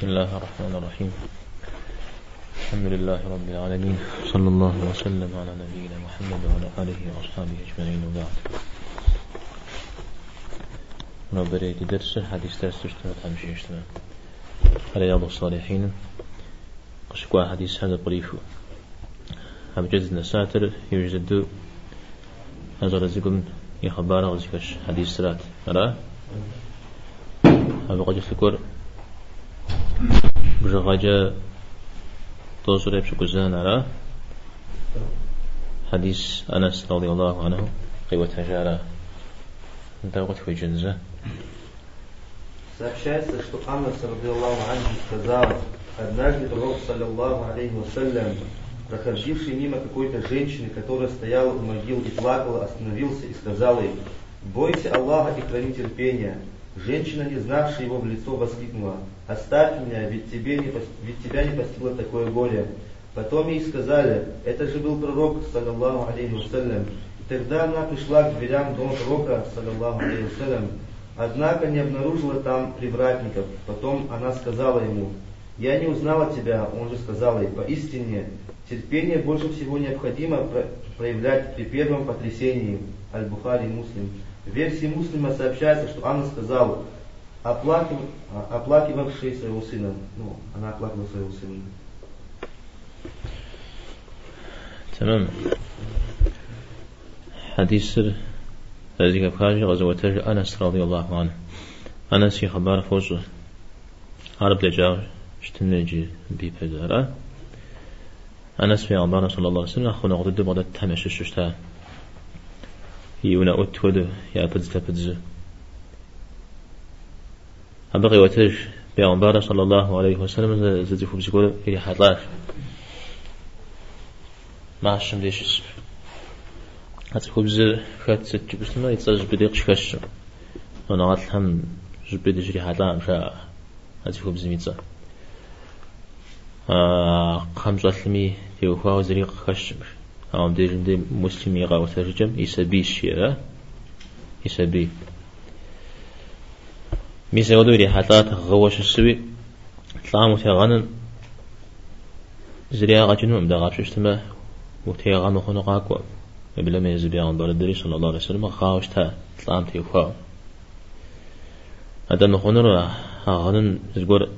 بسم الله الرحمن الرحيم. الحمد لله رب العالمين. صلى الله وسلم على نبينا محمد وعلى آله وأصحابه أجمعين وبعد. نبريد درس حديث درس تشتغل أمشي اجتماع رياض الصالحين. قشكوا حديث هذا بريفو هم جزنا ساتر يوجد هذا رزقون يخبار غزكش حديث سرات. أرى؟ هذا قد يفكر بجغجة توصل يبشو كزان على حديث أنس رضي الله عنه قوة تجارة دعوت في جنزة Сообщается, что Анна, радиаллаху анху, сказала, однажды пророк, саллиллаху алейхи вассалям, проходивший мимо какой-то женщины, которая стояла у могил и плакала, остановился и сказал ей, «Бойся Аллаха и храни терпение». Женщина, не знавшая его в лицо, воскликнула, «Оставь меня, ведь, тебе не, ведь тебя не постигло такое горе». Потом ей сказали, это же был пророк, саллиллаху алейхи вассалям. Тогда она пришла к дверям дома пророка, саллиллаху алейхи вассалям, Однако не обнаружила там привратников. Потом она сказала ему, «Я не узнала тебя». Он же сказал ей, «Поистине, терпение больше всего необходимо проявлять при первом потрясении». Аль-Бухари Муслим. В версии Муслима сообщается, что Анна сказала, оплакив, оплакивавший своего сына. Ну, она оплакивала своего сына. تمام حديث ذلك بخارج غزوة أنس رضي الله عنه أنس خبر فوز عرب لجاو اشتنجي بي بدارا أنس في عمر صلى الله عليه وسلم أخونا غدد بغداد تمش الششتا يونا أتود يا بدز تبدز أبقي وتج بيغمبار صلى الله عليه وسلم زدي فوق إلي حطلاش ما عشم ليش؟ السبب هتخبز خات ست بس ما يتصاج بديق شكش قلت هم جبت جري حلا مشا. هتخبز ميتصا آه خمس أسلمي تيو خاو خش أو دي جندي مسلمي غاو ترجم يسبي الشيء يسبي ميسا ودو ري حلا تغوش السوي طعام تغنن زريا غاجنو مدا غابش اشتما وتيغانو خنو غاكوا بلا ما يزبي عن دار الدري صلى الله عليه وسلم. خاوش تا تلام تيوخا هذا نخونر هغنن زغور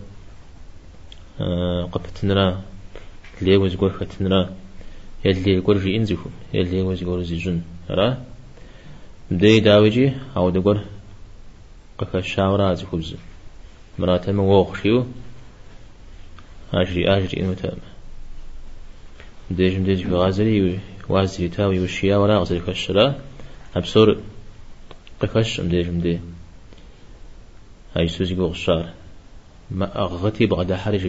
قفتنرا ليه وزغور ختنرا يلي يقول جي انزفو يلي وزغور زيجن را؟ مدي داوجي أو دغور قفا شاورا زخبز مراتم ووخشيو أجري أجري إنو تام. ديجم ديج في غازري وازي تاوي وشيا ولا غزل كشرا أبصر قفش مدي جمدي هاي سوزي قوغشار ما أغغتي بغدا حرج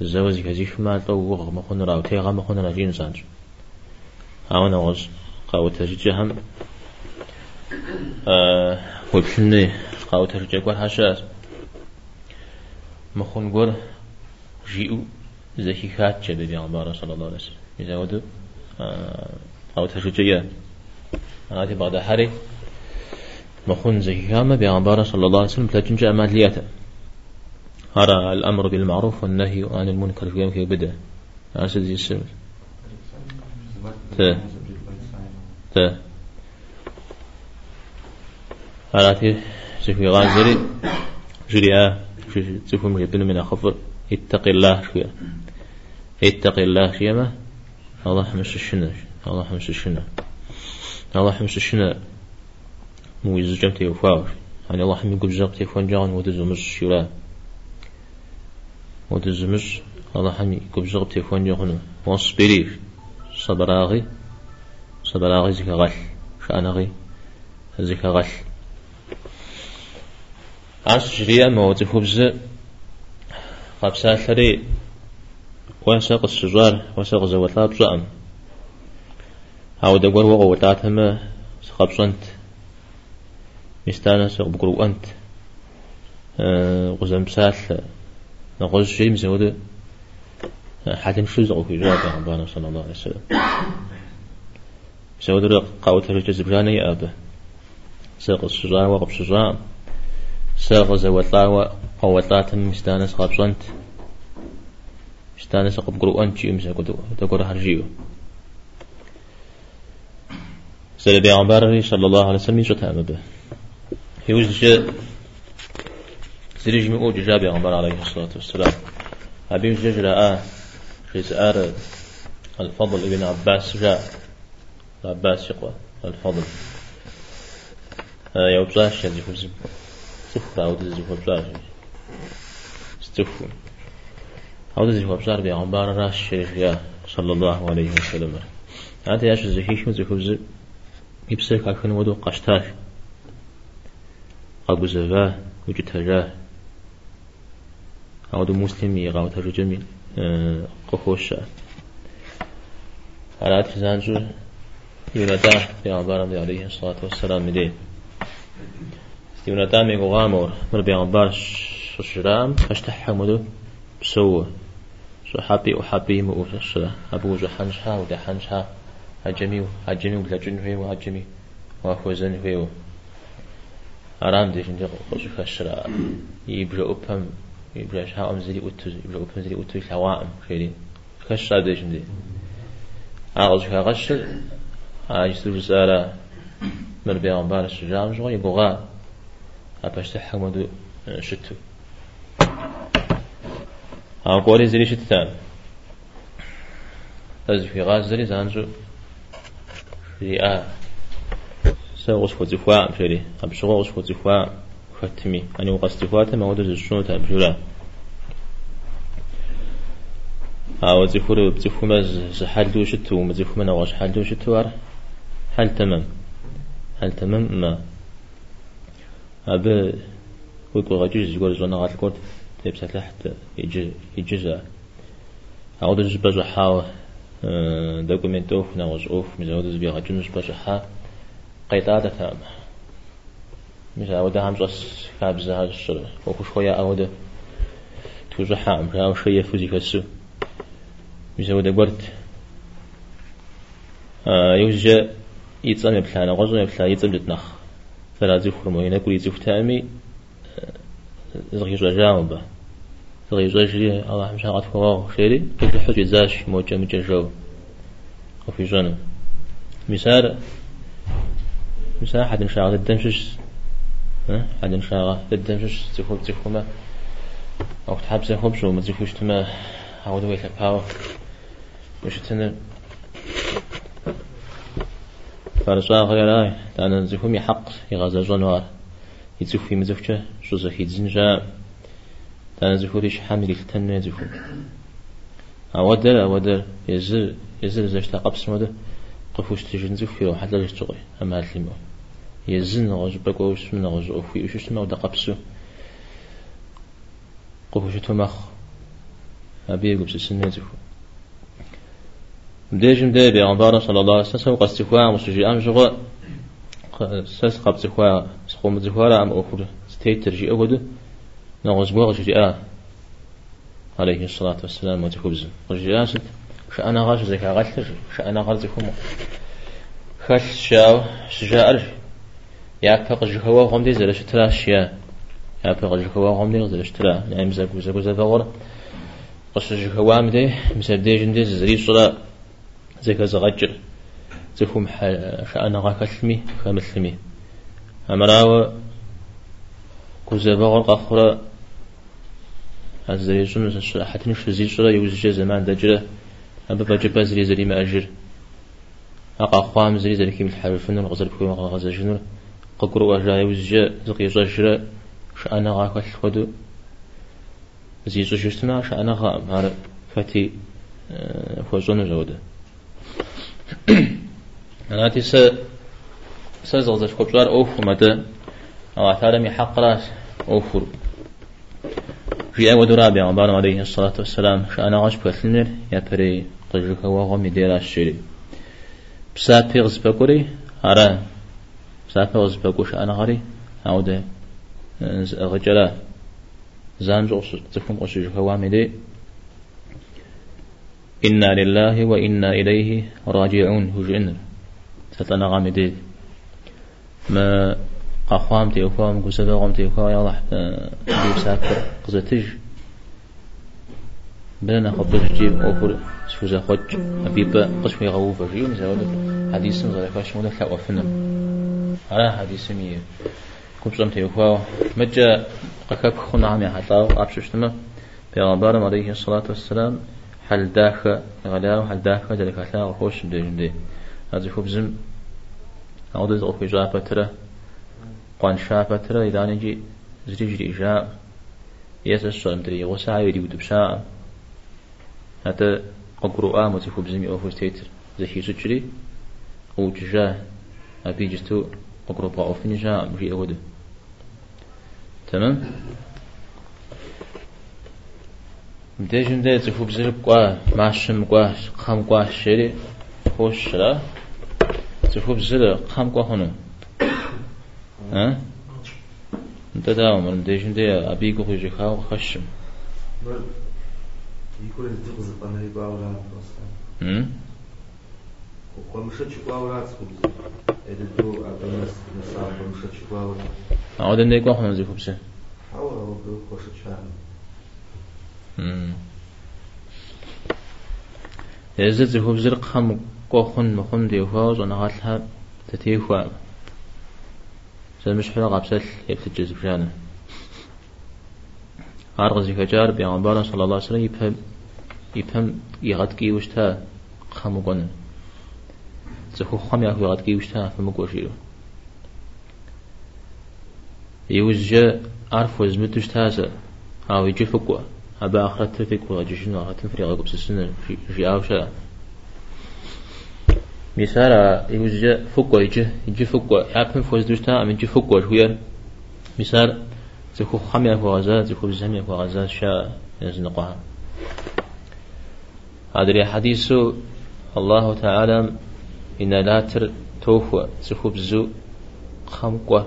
رياش الزوزي كزيف ما طوغ مخون رأو تيغا مخون راجين سانج هاونا غز قاو تجيهم آه وبشني قاو تجي قول حشاس مخون قول جيئو زكي خات جبه بيغمبار صلى الله عليه وسلم. يزودو أو تشجية هذه بعد حري. مخون زكي كامة بيغمبار صلى الله عليه وسلم. تلجنج أمالياته هذا الأمر بالمعروف والنهي عن المنكر في يوم في بدأ أسد زي السر ت. ت هذا زكي غازري جريا تفهم يبنو من أخفر اتق الله شوية اتق الله شيما الله حمس الشنا الله حمس الشنا الله حمس الشنا مو يزجم تيوفاوش يعني الله حمي قب زق تيفون جان ودزمش شولا ودزمش الله حمي قب زق تيفون جان واصبري صبراغي صبراغي زكا غل شانغي زكا غل عاش جريا موت خبز قبسالري وساق الشجار وساق زوتلاب زأم هاو دقور وغو وتاتهم سخبصنت مستانا سق بقرو أنت غزم سال نغز شيء مزود حاتم شو زغو في جواب ربنا صلى الله عليه وسلم زود قاوة رجل زبراني أبا ساق الشجار وغب شجار ساق زوتلا قوتات مستانس قبصنت مستانس قب قرؤان مسا كدو تقول هرجيو سيد بيغمبر صلى الله عليه وسلم يشتها مبه هيوز سريج مئو جاء بيغمبر عليه الصلاة والسلام. أبي جاء جزء الفضل ابن عباس جاء عباس يقوى الفضل. آه، يوبزاش يزي خبز سفر عود زي خبزاش استفو عود زي خبزار بيغمبر راش شريف صلى الله عليه وسلم. هذا ياش زي هيش زي. خبز يبسك أكن ودو قشتاش. قابو زفاه وجد هجاه عود مسلمي غاو ترجمي آه، قخوش على تزانجو يونتا في عبارة عليه الصلاة والسلام دي يونتا ميغو غامور مر بيغمبار شرام اشتح حمدو بسوه. شو حبي وحبي مو شو أبو جو حنشها ودا حنشها هجمي هجمي ولا جنوي وهجمي وأخوزن فيو أرام دي شنجي قوشو خشرا يبرا أبهم يبرا شها أمزلي أتوز يبرا أبهم زلي أتوز لوائم خيري خشرا دي شنجي أغز خشر عاجز رسالة من بيغمبار الشجاع جوا يبغى أباش تحمدو شتو. أو قولي زلي شتان أز في غاز زلي زانجو. في آ سوغس فتفوا مشري أبش غوغس فتفوا ختمي أنا وقست فاتم أود الشنو تبجولا أو تفور بتفهم زحل دوشتو مزفهم أنا واش حل دوشتو حل تمام. حل تمام ما. أبى ويقول غجوز يقول زونا غات الكورت تبسة تحت يجي يجزا أود الزبزة حاو دوكومنتو نغز أوف مزود زبي غجون زبزة حا. قيتادة تام مش أود هم جس كابز هذا الشر وكش خويا أود توجه حام راو شوية فوزي كسو مش أود قرت يوجد يتصنع بلان غزو بلان يتصنع بتنخ فلا زيخ رموين كل يزيخ تامي زغي جاوبه زغي جاجري الله مش عارف فواه خيري كيف حج زاش موجة مججو وفي جنة مثال مثال حد مشاغل الدمشش ها حد مشاغل الدمشش تخوب تخوما أو تحب سيخوب شو ما تخوش تما عودوا يتباو مش تنر فرشا غير آي. تانا نزفهم يحق يغازا جنوار يتزف في مزفشة شو زخي زنجا تانا زفو ريش حامل التن زفو أودر أودر. يزر يزر زش تقبس مدر قفوش تجن زف في روح لجش تغي أما هالليمو يزن غج بقوش من غج أوفي وشش ما ودا قبسو قفوش تمخ أبي قبس السنة ديجم دي بيغمبار صلى الله عليه وسلم قد استخوا مسجي أم جغا. سس قد استخوا سخوم زخوا أم أخر ستيت ترجي أود نغز بوغ جريئة عليه الصلاة والسلام وتخبز رجيئة ست. شأنا غاش زكا غلتر. شأنا زكوم خش شاو شجاء يا فق جهوا غم دي زلش ترا شيا. يا فق جهوا غم دي زلش ترا نعم زكو زكو زكو قش جهوا مدي. مسبدي جندي زري صلاة زي كذا غجر زفهم شأنا غاكلمي خمسلمي أمراو كوزا بغر قخرة الزريجون حتى نش زي شرا يوزج زمان دجرة. أبا بجبا زري زري ما أجر أقا خوام زري زري كيم الحرفن الغزر بكوي غزر جنور. ققروا أجرا يوزج زقي ججرة شأنا غاكل خدو زي جوجتنا شأنا غا مار فتي فوزون جوده أنا تيس سزغ زش كبشار أوف مدى أو أثار حق راس أوفر في أول رابع عبان عليه الصلاة والسلام شأنا غش بثنر يا بري قجرك وغم دير الشري بسا بيغز بكوري أرى بسا بيغز بكوش أنا غري أو غجلا زانجو تفهم قشجك وامدي إنا لله وإنا إليه راجعون. هجئن ستنا غامدي ما قاخوام تيوخوام قسبا تيوخوام يلا بيب سافر قزتج بلنا خبر جيب أوفر سوزا خوج أبيبا قشوي غوفا جيو مثلا حديث زرفاش مولا لا وفنم على حديث مي كنت رمت يوخوا مجا قكاك خنا عمي حتى أبششتما بيغمبار عليه الصلاة والسلام حل داخل غلاو حل داخل ذلك أتلا وخوش بدي هذا خبزم أعود أخوي جابة ترى قان شابة ترى إذا نجي زري جري جاء يسأل سؤال مدري وسعى يدي ودبشاء هذا أقرؤ آمتي خبزمي أوفر تيتر زكي سجري وججاه أبي جستو أقرأ ضعفني جاء مجي أود. تمام؟ مديجن ده تفوب زرب قوا ماشم قوا خام قوا شري خوش لا تفوب زر خام قوا هنو. ها؟ انت دا عمر مديجن ده أبي قوا جي خاو خشم. يقول الدغز بنا يبقى ولا هم وقمشت شقوا ولا تسكب أعود إني قوا هنو زي خبزة حاول أبقى خوشت شان هم يزد زي خبزة خام قوا خن مخن دي فاوز أنا غاتلها تتيفوا زي مش حلا قابسل يبتجز بجانا أرغزي كجار بيغمبار صلى الله عليه وسلم يفهم يفهم يغتكي وشتا خامو قنن زخو خام ياكو يغتكي وشتا فمكو شيرو يوزجا عرف وزمت وشتاسا أو يجي فكوا أبا آخرت تفك وجشنو آخرت فريق بسسنة في أوشا مثال يوزجا فكوا يجي يجي فكوا يعرف فوز دوشتا أم يجي فكوا شوير مثال زخو خام ياكو غزا زخو بزهم ياكو غزا شا يزنقها هذا حديث الله تعالى إن لا تر توفى زخو بزو خام قوا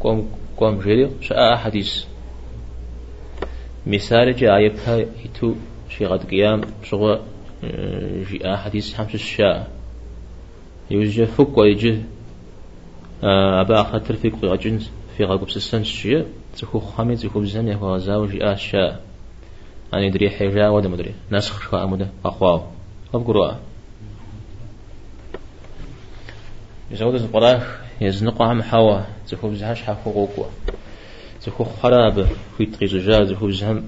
قوم قوم جري شاء حديث. مثال جاء يبها يتو شي غد قيام. شغل جاء حديث حمس الشاء. يوجد فوق ويجه أبا أخطر في قوي أجنس في غاقب سسن الشيء تخو خامي تخو بزن يهو غزاو جاء الشاء. أنا يدري حيجا ودا مدري نسخ شواء مدى أخواو. أبقروا يزود القراخ يزنق عم حوا تخو بزهاش حفو غوكوا. تخو خراب في تغيز جا تخو بزهم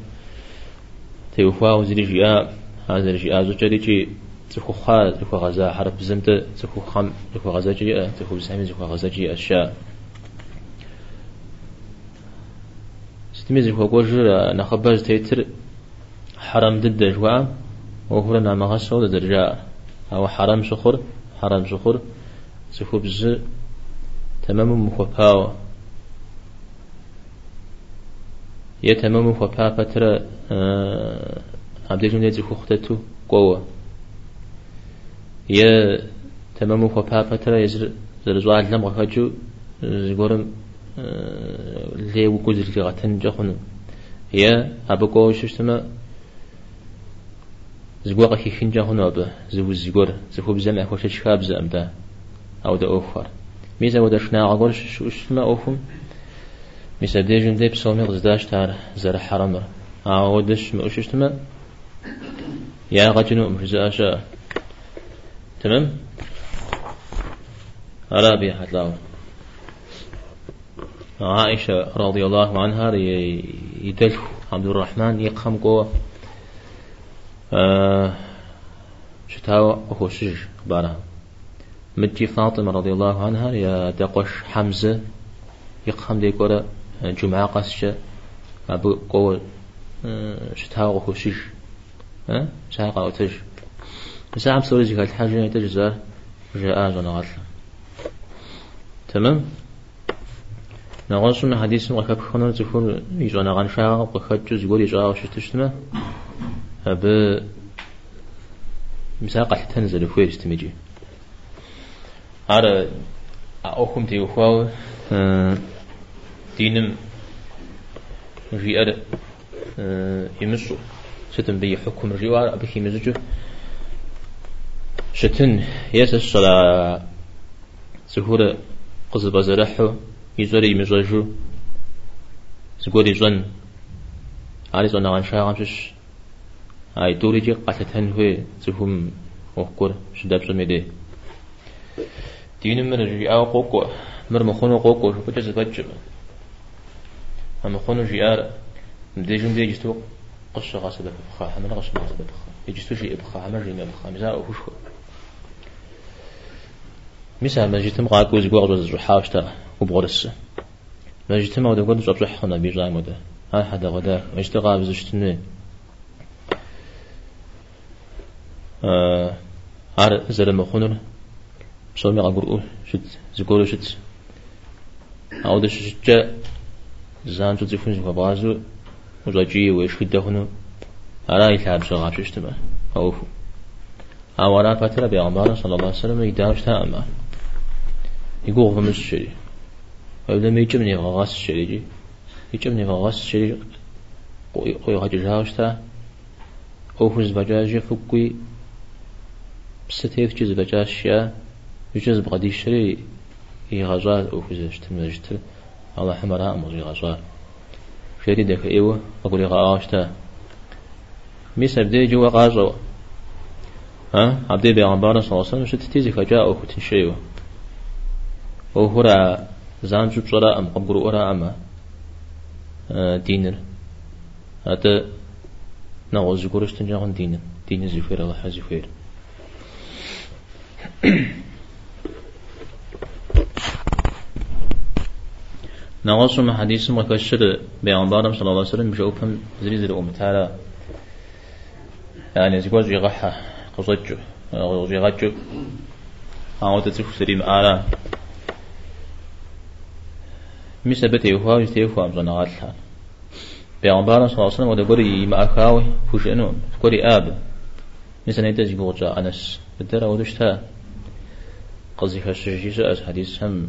تيوفا وزري جاء هذا الجاء زوجة جي. تخو خا تخو غزا حرب بزمت تخو خم تخو غزا جي تخو بزهم تخو غزا جي أشياء ستميز هو قوجر نخبز تيتر حرام ضد جوا. وهو لنا مغسو درجة أو حرام شخر حرام شخر تخو بز تمام مخباو يا تمام مخبا فترة عبد الجنة زي خختتو قوة يا تمام مخبا فترة يزر زرزوا علم غفاجو زغورم لي وكوز اللي غتن جخنو يا أبقو ششتما زغوا قي خين جخنو أبا زو زغور زخوب زمع خوش شخاب زمدا أو دا أوفر ميزا ودشنا عقول ششتما أوفم ميزا ديجن دي بسومي غزداش تار زر حرمر أو ودش مأششتما يا غجنو مجزاشا تمام؟ أرابي حتلاو عائشة رضي الله عنها يدل عبد الرحمن يقهم قوة. آه شتاو أخو بارها مجي فاطمة رضي الله عنها يا دقش حمزة يقهم دي قرأ جمعة قسشة أبو قوة شتاو أخو شج ها شاقة أو تج بس عم سوري زي الحاجة تجزار جاء جنا تمام؟ سنة حديث وكاب خنا تكون يجونا غن شاء وخد جزء يقول يجوا وش تشتمه أب مساقة تنزل فوق استمجي. على أخم تيوخاو دينم ريال يمسو ستن بي حكم الريوار أبكي مزجو شتن يس الصلاة سهولة قصد بزرحو يزوري يمزوجو زغوري زون علي زون عن شاء عمشش أي دوري جي قتلتن هو زهم وقور شداب سميدي. دين من رجي أو قوقو مر مخونو قوقو شو كتز بجب أما خونو جيار مديجون دي جستو قصة غاسة بخا حمنا غاسة بخا يجستو بخا حمر جينا بخا مزاء وفشو مثلا ما جيتم قاعد وز قوغ وز حاوشتا وبغرس ما جيتم ودا قد زبط حنا بيجاي مدا ها حدا غدا قاعد زشتني آه عار زر مخونر بسومي قاقرؤ شت زقولو شت. أو شجع زان جو زفون زفا بازو وزاجي ويش كده هنو أرا يلعب شغاب ششتما أوفو أورا فترة بيغمبار صلى الله عليه وسلم يداوش تأمه يقول غمز الشري ولا ما يجمني غاس الشري جي. يجمني غاس الشري قوي غاجي جاوشتا أوفز بجاجي فكوي. بستيف جز بجاشيا يجز بغدي الشري يغزال أوفز اشتم جتل الله حمراء مغزي غزال شري دك إيوه أقولي غاشتا ميسا بدي جوا غازو ها؟ عبدي بيغمبار صلى الله عليه وسلم شتتيزي فجاء أو كتنشيوه وهرا زان شو بصرا أم قبرو أرا أما. دينر. هذا نغو زيكورش تنجاغن دينر. دينر زيفير الله زيفير نغوص ما حديث مكشر بيغمبارم صلى الله عليه وسلم بشوفهم زري زري أم تعالى يعني زيكوز يغحى قصجو غجو عودة تسوف سريم آلا مش بيت يوها يستيوها مزنا غاتلها بيغمبارنا صلى الله عليه وسلم وده قري ما أخاوي إنو قري آب مثلا يدز يقول أنس. بدر ودشتا. قصدي خشجي سأس حديث هم.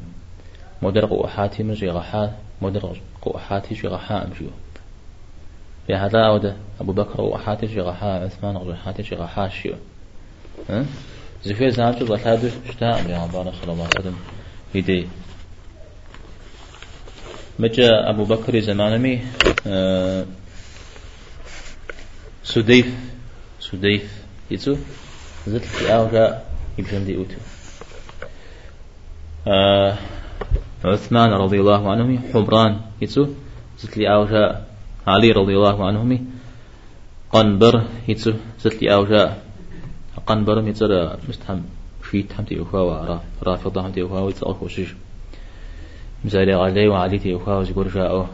مدر قوحاتي من غحا مدر قوحاتي شي غحا أمشيو بهذا أوده أبو بكر قوحاتي شي غحا عثمان قوحاتي شي غحا شيو ها زفير زانتو ظلها شتا بيغمبارنا صلى الله عليه وسلم. يدي مجا أبو بكر زمانمي آه سديف سديف يتو زت في أوجا يبجن دي أوتو. آه عثمان رضي الله عنه حمران يتو زت لي أوجا علي رضي الله عنه قنبر يتو زت لي أوجا قنبر ميتر مستهم في تحمتي أخوة رافضة تحمتي أخوة ويتسأل خوشيش مثال غالي وعلي تيوخا وزيقول جاءه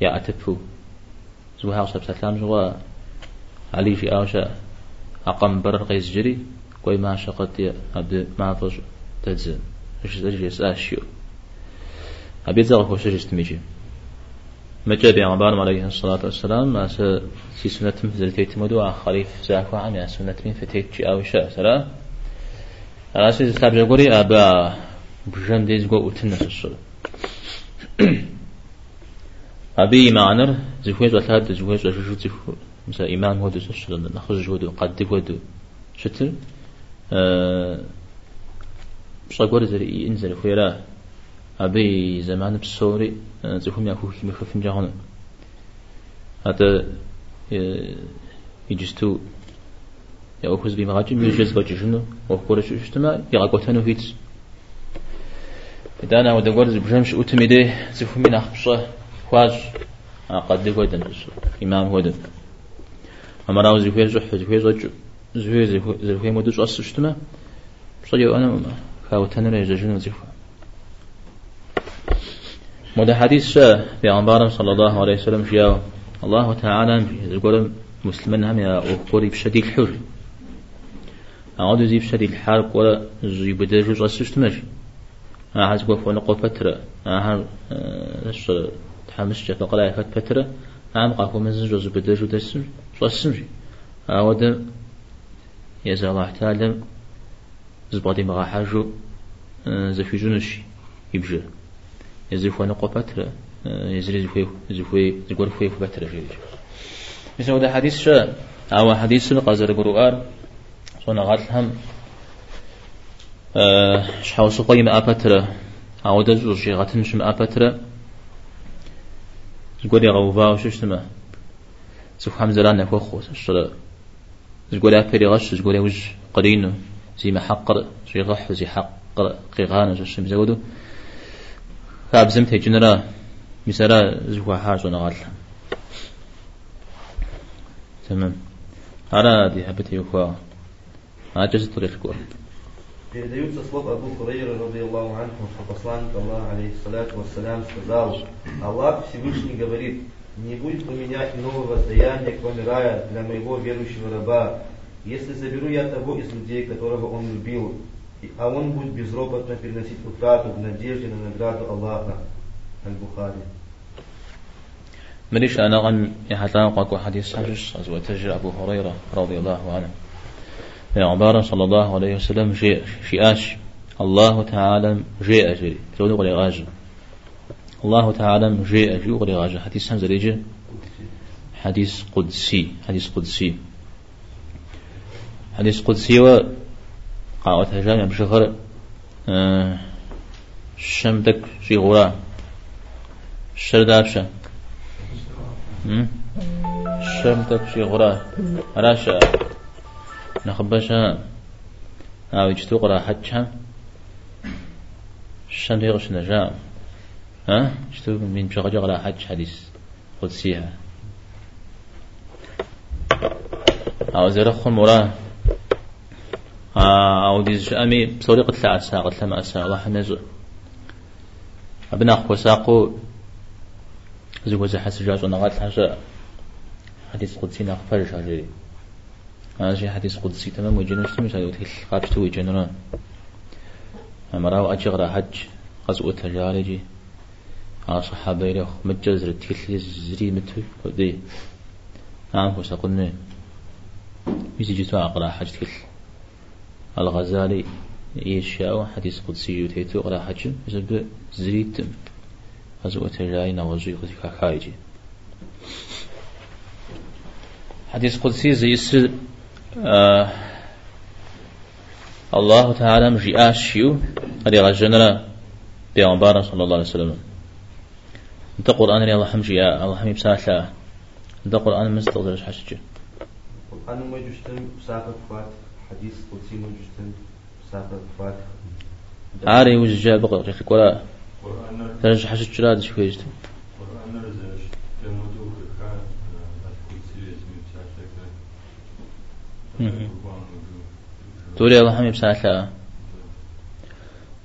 يا أتبفو. زوها وصب سلام زوا علي في أوشا أقام بر قيس جري. كوي ما شقت عبد ما فوز تجز تجي اساشيو أبي زغل هو شجر استميجي مجا بيغمبار عليه الصلاة والسلام ما سي سنة مثل تيتمدو خليف زاكو عن يا سنة من فتيت جي أو شاء سلا أساس تابع قولي أبا بجان ديز قو أتنس الصلاة أبي معنر زفويز وثاد زفويز وشوشو زفو مثلا إمام هو دو الصلاة نخرج هو دو قد هو دو بصقور زري إنزل خويرا أبي زمان بصوري زفوم يأخو كي مخفن جاهنا هذا يجستو يأخذ بمغاجم يجز بجشنو وقورش اجتماع يغاقوتانو هيتس إذا أنا ودا قرز بجمش أتمده زفو من أخبصة خواج قد ودن إمام ودن أما راو زفو زحو زفو زفو زفو مدوش أصل شتما بصيو أنا ما خاو تنرى يزجون زفو مدى حديث شاء بأنبارم صلى الله عليه وسلم شياو الله تعالى يقول مسلمين هم يا أخوري بشديد الحر. أعود زي بشديد الحرب ولا زي بدرجة أصل شتماشي أحد قف ونقو فترة. أحد نش تحمس جف قلا فت فترة. أهم قاكو مزن جوز بدر شو السمجي أود يزال الله تعالى زبادي مغا حاجو زفي جنش يبجر يزيف ونقو فترة يزري زفوي زفوي زقول فوي فترة جيج مثل هذا حديث شاء أو حديث قزر قرآن صنع غاتل هم شحال سقيم أبتر أو دز شي غتن شم أبتر زقولي غوفا وشش تما زخ حمزة لنا فوخو الصلاة زقولي أبري غش زقولي وج قرينو زي ما حقر زي غح زي حقر قيغانا زي زودو فابزم تجنرا مثلا زخوا حاجة نغال تمام أنا دي حبتي يخوا ما جزت طريق كور Передаются слов Абу Хурейра, ради Аллаху анху, что посланник Аллаха, алейхиссалату вассалям, сказал, Аллах Всевышний говорит, не будет у меня иного воздаяния, кроме рая, для моего верующего раба, если заберу я того из людей, которого он любил, а он будет безропотно переносить утрату в надежде на награду Аллаха. Аль-Бухари. مريش أنا غن يحتاج قاكو حديث حجش أزوة أبو هريرة رضي الله عنه عبارة صلى الله عليه وسلم جاء شيئاش الله تعالى جاء جري تقول قولي غاجة الله تعالى جاء جي قولي غاجة حديث همزة ليجي حديث قدسي حديث قدسي حديث قدسي و قاوة جامع بشغر آه شمتك شي غرا الشردابشة شمتك شي غرا راشا نخبشها أو يجتو قرا حجها شن يغش نجام ها؟ يجتو من شغل قرا حج حديث قدسيها أو زرخ مرا أو ديز أمي بصوري قتل عسا قتل ما أسا الله نزو أبنا أخو ساقو. زوجة حس جاز ونغات حاجة حديث قدسي نغفر شاجري هذا شيء حديث قدسي تمام وجنون شتم مثلا يوتيل قابش تو وجنون أمراو أجغر حج. غزوة الجارجي على صحابة يلخ متجزر تيل زري متو. ودي نعم هو سقلنا يجي جتوا أقرأ حج تيل الغزالي يشاو حديث قدسي يوتيتو أقرأ حج يسبب زريت غزوة الجاري نوزي قدسي خايجي حديث قدسي زي السر آه الله تعالى مجي آشيو أري غجنرا بيغمبارا صلى الله عليه وسلم. انت قرآن ري الله حمجي الله حمي بساحة انت قرآن مستقدر حشج القرآن ما بساقة فات حديث قدسي جشتم بساقة فات عاري وجه بقى ريخ ولا ترجع حشج لا دش كويس توري الله هم يبساحة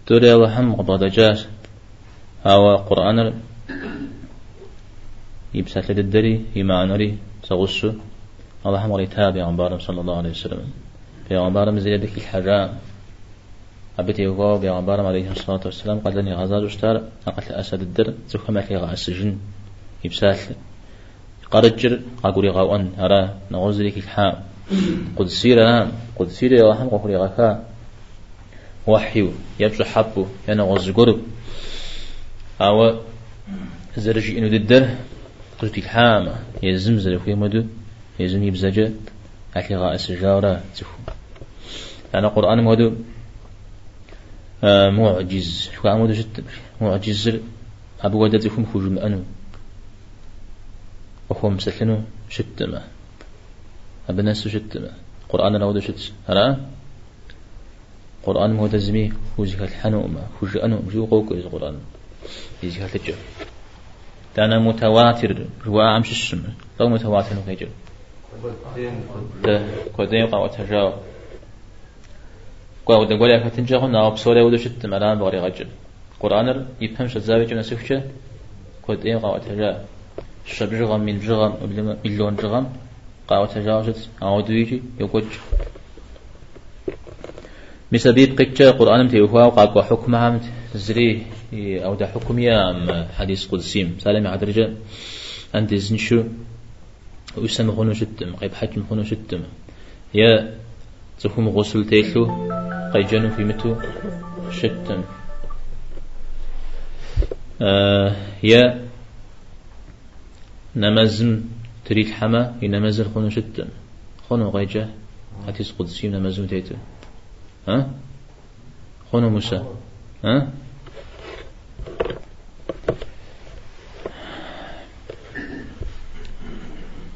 توري الله هم قبضة جاس هوا قرآن يبساحة للدري يمعنري سغسو الله هم غري تابع عن صلى الله عليه وسلم. في عن زيادة الحرام أبتي يقول بيغمبارم عليه الصلاة والسلام قال لني غزاز اشتار أقل أسد الدر زخم أكي السجن يبسال قرجر أقولي غاوان أرى نغوز لك الحام قدسي لنا قدسي لنا وحم قولي غفا وحيو يبسو حبو يانا غوز قرب أو زرجي إنو ددر قلت الحام يزم زرفو مدو يزم يبزجة أكي غا أسجارة تفو أنا قرآن مدو معجز. شو عمود جد معجز أبو ودد يفهم خجم أنو. وهو مسلنو شتما أبناس شتما قرآن نود شت هلا؟ قرآن مهتزمي فوزك الحنو ما. فوز أنو. جو قوك إذا قرآن يزيك التجر دانا متواتر جوا أمش السم لو متواتر نكيجر كودين قاوة تجاو. قاو دقول يا فتن جاهو ناو بسورة ودو شت ملان بغري غجل قرآن يفهم شت زاوية جنا سفشة كود إيه قاو تجا شب جغم من جغم مليون جغم قاو تجا شت أو دويجي يوكوج مسبيب قتشا قرآن متيوفا وقاقوا حكمها زري أو دا حكمية أم حديث قدسيم سالم عدرجة أنت زنشو ويسمى خونو شتم قيب حجم خونو شتم يا تفهم غسل تيلو قي جنو في متو شتم آه، يا نمزم تريد حما ينمزل خونو شتم خونو غيجا هاتي سقود سيم نمزم تيتم ها؟ خونو موسى. ها؟ أه؟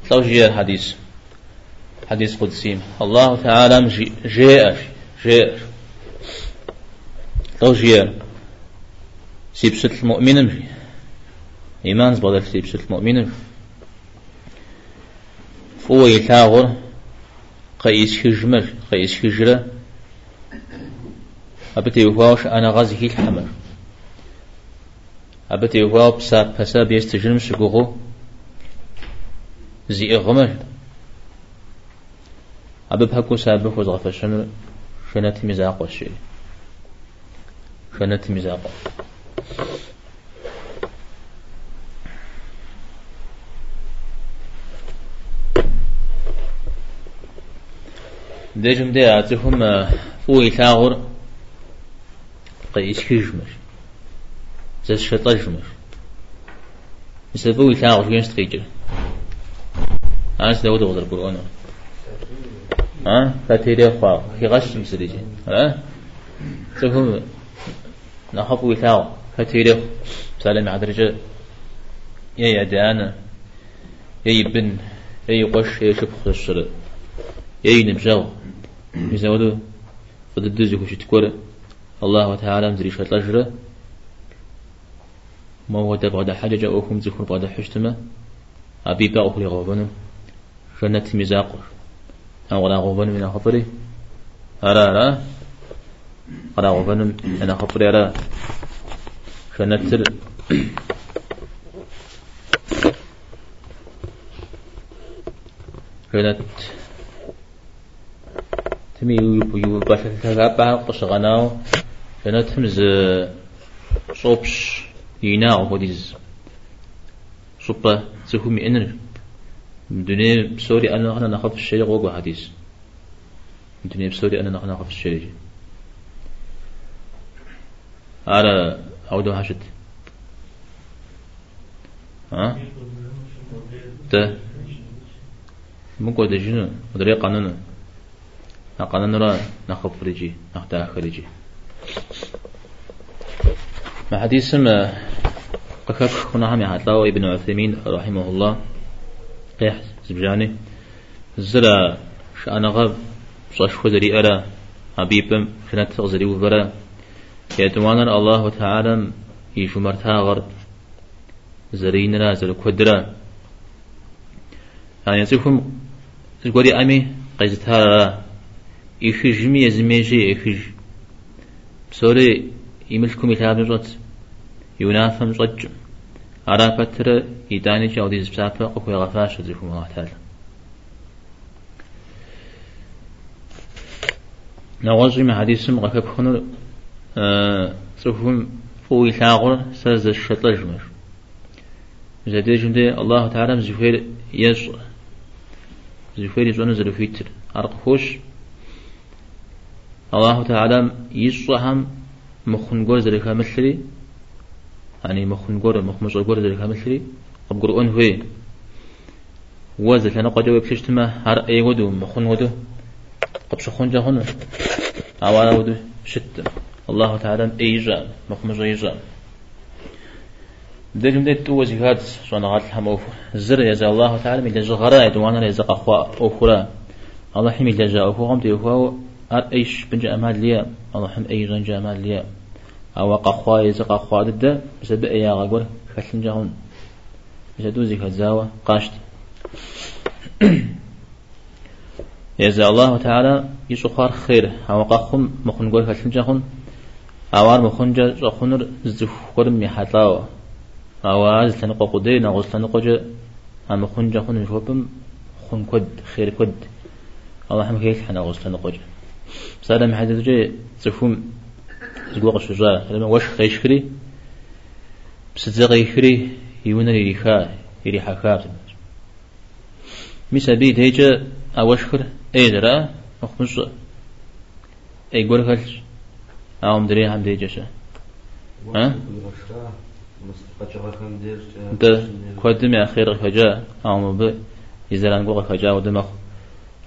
توجيه حديث حديث قدسيم الله تعالى جاء جاء لو جي سيبسط المؤمن إيمان زبادل سيبسط المؤمن فهو يتاغر. قيس هجمر قيس هجرة أبتي وهاش أنا غازي الحمر أبتي وهاو بسا بسا بيستجرم سقوغو. زي إغمر أبي بحكو سابق وزغفة شنو شنت مزاق والشيء شنت مزاق ديجم دي أعطيهم فوي ثاغر قيس كيجمر زي شطجمر يسبوي ثاغر فين ستقيجر أنا سدود وضر القرآن ها فتيري خوا في غش مسريجي ها تفهم؟ نخاف وثاغ فتيري سالم عدرجة يا يدانا يا يبن. يا يقش. يا شبخ الشر. يا ينبجاو يزودو فددوزي كوش تكور الله تعالى مزري شات لجرة. ما هو بعد حاجة جاءوكم ذكر بعد حشتمة. أبي بقى أخلي غوبنو. شنة مزاق أو غلا غوبنو من خطري أرى أرى غلا غوبنو من خطري شنة تر شنة تمي يو يو باش تغابا قشغناو شنة تمز صوبش يناو وديز صوبا تسهمي إنر. الدنيا بسوري أنا أنا نخاف الشيء وقوة حديث الدنيا بسوري أنا نخاف الشيء على عودة حشد ها؟ ده ممكن ده جنو؟ ودري قانون. قانون را نخاف رجي نخدع خرجي ما حديث ما قفك هنا هم يحطلاو ابن عثيمين رحمه الله. قيح زبجاني. زرا شأنا غب صاش خذري أرى حبيبم شنات تغزري وبرا يتوانا الله تعالى يشو مرتاغر زرين را زر كدرا يعني يصيفهم تقولي أمي قيزتها إخج مي يزميجي إخج بسوري يملكم يتابع نجوت ينافم نجوت على فترة إداني جاودي زبسافة أكو يغفاش زيكم الله تعالى. نواجي ما حديث غفاك خنر. صفهم فوي ثاغر سرز الشطلج مر زادي جندي الله تعالى زفير يس زفير يزون زلفيتر أرق خوش. الله تعالى يصحم مخنقور زلكا مثلي يعني مخن قرر مخ مش قرر ذلك مثلي أب قرؤون هوي. وزل أنا قد جواب شتما هر أي ودو مخن ودو قب شخون جهون أوالا ودو شت. الله تعالى أيجا مخ مش أيجا دجم ديت تو وجهات شو غات الحموف زر يا الله تعالى من جغرا يدوانا يزق أخوا أخرى الله حمي جزاء أخو قمت أخوا أر أيش بنجا أمال ليا الله حم أيجا جمال ليا أو قخوا يزق قخوا ضد بس بقى يا غور خلنا جهون بس دوزي كزاوة قاشت يزا الله تعالى يسخر خير أو قخم مخن قول خلنا جهون أوار مخن جا جخنر زخور ميحتلاو أواز تنقو قدي نغوز تنقو جا. أما خن جهون جوبم خن كد خير كد الله حمك هيك حنا غوز تنقو جا. سلام حدث جا تفهم زقوق الشجاع لما وش خيشكري بسزق يخري يونا يريخا يريحا خاب ميسا بيد هيجا أوشكر أي درا أخمش أي قول خلش أو مدري هم ديجا شا ها؟ ده قدم يا خير خجا أو مب يزران قوق خجا ودمخ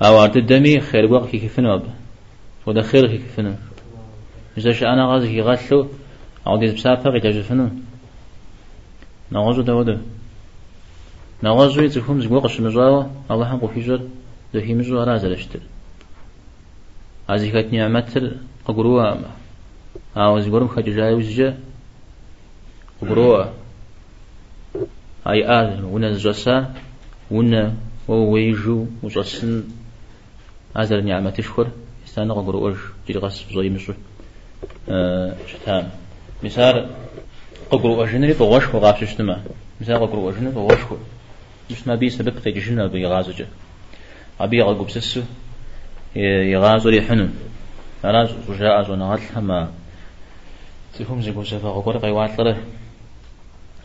أو أرد دمي خير قوق كيفنا وده خير كيفنا مش أنا غاز كي غاسلو أو ديز بسافة غي تجفنو نغوزو داودو نغزوي تفهم زقوا قش مزوا الله هم قفيجر ده هي مزوا رازل اشتر هذه كانت نعمة أقروا أو زقورم خجاي وزجا أقروا أي آل ونا زجسا ونا وويجو وجسن هذا النعمة تشكر استانا أرش. جري غصب زي مصر أه شتام مثال أقروا أجنري بغش وغابش اشتما مثال أقروا أجنري بغش مش ما بي سبب تجشنا بيغازجة أبي يغلق بسسو يغازو يحنو أنا رجاء زونا ما تفهم زي قوزة فاغور قيوات لره.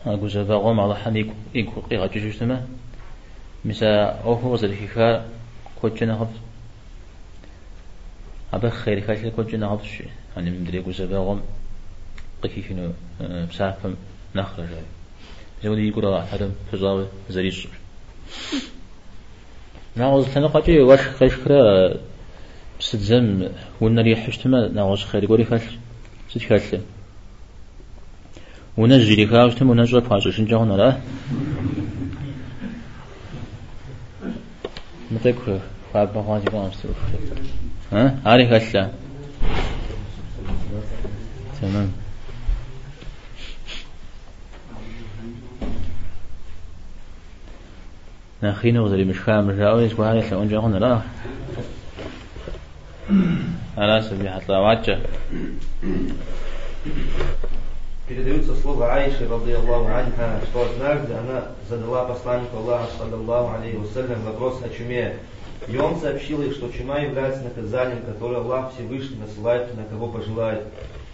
قوزة فاغوم على حن يكو قيغا جوجتما مسا أوفو زلحيكا كوجنا هف أبا خير كاشل كوجنا هف شي أنا مدري قوزة فاغوم قيكينو بسافم نخرج زودي يقول هذا فزاوي زريش نعوز تنقى واش خشكرا بسدزم ونا ريح اشتما نعوز خير يقولي فاش ستكاتل لك اشتما ونجي فاش شنجا هنا لا متى كو فاب بخوازي بانستو ها عارف هلا تمام نخين وزري مش فاهم رجاوي اسمه هاي سلون جاهون لا أنا سبي حتى واتجا Передаются слова Аиши, ради Аллаху анха, что однажды она задала посланнику Аллаха, саллаллаху алейхи вассалям, вопрос о чуме. И он сообщил ей, что чума является наказанием, которое Аллах Всевышний насылает на кого пожелает.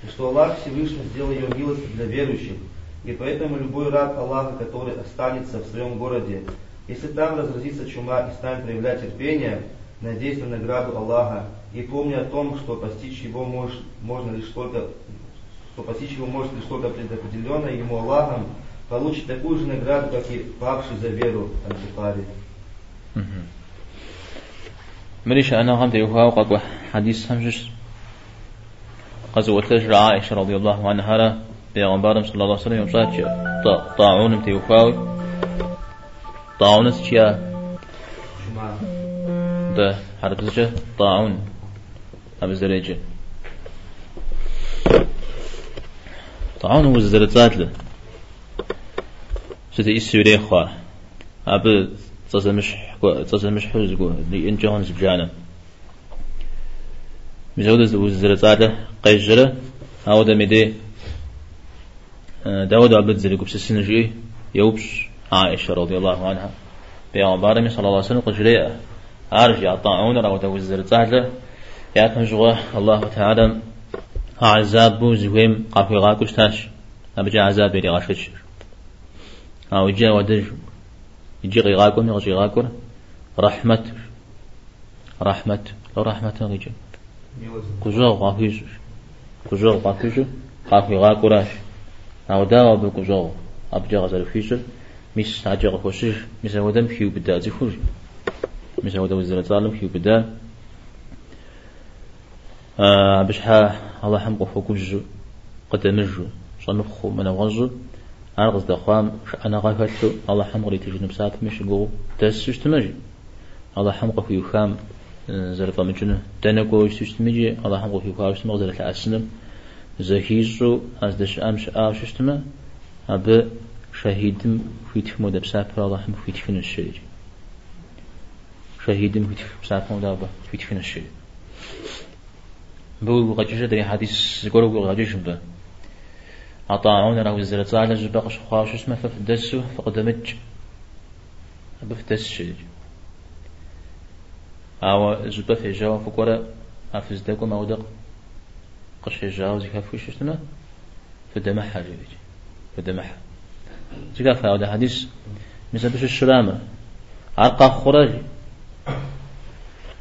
И что Аллах Всевышний сделал ее милостью для верующих. И поэтому любой раб Аллаха, который останется в своем городе, если там разразится чума и станет проявлять терпение, надеясь на награду Аллаха, и помня о том, что постичь его мож, можно лишь только что постичь его может лишь только предопределенное ему Аллахом, получит такую же награду, как и павший за веру Антифари. مريش أنا غمت يوها وقد حديث همجش قزوة عائشة رضي الله عنها بيغمبارم صلى الله عليه وسلم يوم طاعون متيوفاوي طاعون تشيا ده حرب طاعون أبو زريجة طاعون هو زرتات له. شتى يسوري خوا؟ أبو تصمش تصمش حوز جو لإن جهون زبجانا مزود وزرتات له قيجرة أو دمدي داود عبد زريق بسسين جي يوبش عائشة رضي الله عنها. بيغمبار صلى الله عليه وسلم قجرية أرجع طاعون رو توزر تحت يا الله تعالى عذاب بو زويم قافي غاكوش تاش أبجا عذاب يلي غاشتش أو جا ودج يجي غاكون يغشي غاكون رحمة. رحمة. لو رحمة غيجا كجو غافيش كجو غافيش قافي غاكوراش أو داوا بكجو أبجا غزل فيشل مش عجق خوشش مش ودم خيو بدا زي خوش مش ودم وزر ظالم خيو بدا. آه بش ها الله حم قفو كوج قدمجو صنخو من غزو أرغز دخوام أنا غافتو الله حم غري تجنب ساعة مش جو تسوش تمجي. الله حم قفو يخام زرفا مجنة تنكو يسوش تمجي. الله حم قفو يخام مغزر الأسنم زهيزو أزدش أمش آوش تما أبي شهيدم فيتف مودا بسافر الله هم فيتفين الشيء. شهيدم فيتف بسافر مودا فيتفين الشيء. بو غجيش دري حديث قولوا بو غجيش بدا أطاعون له الزلت على جبق شخاش اسمه ففدسه فقدمج بفدس شيء أو زبا في جوا فكورة أفز دكو مودق قش في جوا زي كفوش اسمه فدمحها جيج فدمحها جيكا فاودا حديث. مثل بش الشلامة. عرقا خرج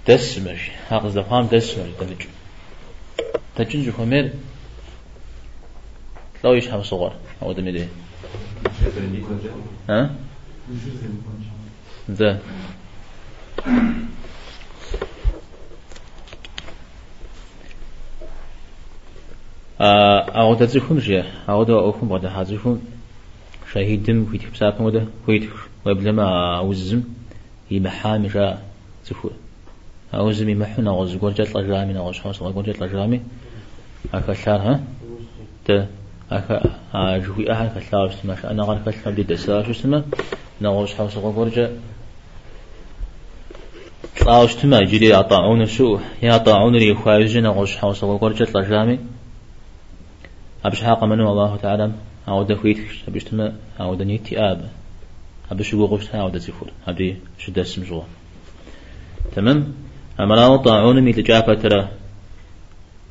دسمش حق زفام دسمش دمج. تجنج خمير لو يشحب صغر أو دمي دي ها؟ ذا أو تزيخون جي أو دا أوكم بعد هزيخون شهيدم ويتك بساعة مودا ويتك ويبلما وزم يمحامي جا تفو أوزم. يمحو نغز قرجة لجامي نغز حوص قرجة لجامي أكا شار ها؟ ت أكا جوي أحد كشار سما أنا غير كشار بدي دسار شو نغز حوص قرجة طاوش تما جري يطاعون شو يطاعون ري خارج نغز حوص قرجة لجامي أبش حاق منو الله تعالى أو دخويت أبش تما أو دنيتي آب. أبش غشت أو دزيفور أبدي شدة سمجوا تمام؟ أما لا طاعون مي تجافة ترى.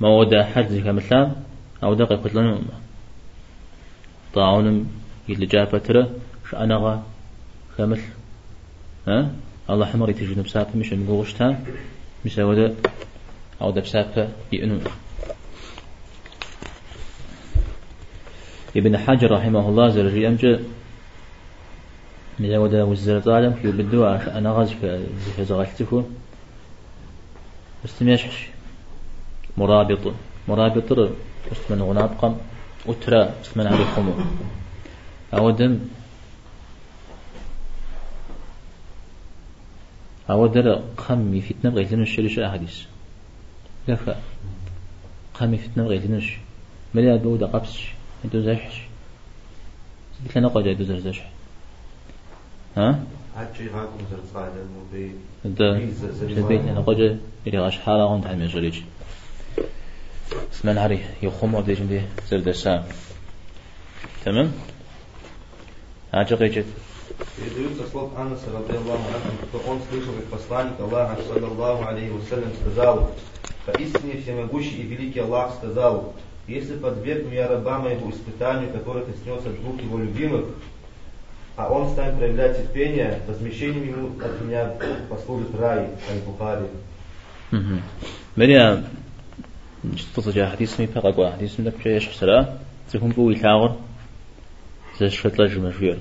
مودا حد زي كمثلا أو دقي قتلنا طاعون يتجافة ترى شأنغا كمثل ها الله حمر يتجي نبسافة مش نقول غشتها مش أودا أو دبسافة يأنون ابن حجر رحمه الله زرجي أمجد من ودا وزر ظالم في بالدعاء أنا غاز في زغلته استميش مرابط مرابط. استمن غناب قم. أترى استمن على خمو. أودم. أودر قمي فتنة بغيتنا الشريش أحاديث كفا قمي فتنة بغيتنا مليا بودا قبسش انتو زحش لنا قد يدو زرزش ها حتى يغاكم زرصاد المبي ده شبيت أنا قد إلى غش حالة عند هم يزوريج Men har yo'qmi degende zirdasa. Tamam? Açık geçip. Передаются слов Анаса, радиаллаху анху, что он слышал, как посланник Аллаха, саллаллаху алейхи вассалям, сказал, «Поистине всемогущий и великий Аллах сказал, если подвергну я раба моего испытанию, которое коснется двух его любимых, а он станет проявлять терпение, возмещением ему от меня послужит рай, Аль-Бухари. Меня جا حديث مي قوا حديث من دبجا يش سلا تكون بو يلاغر زي شتلا جمشوير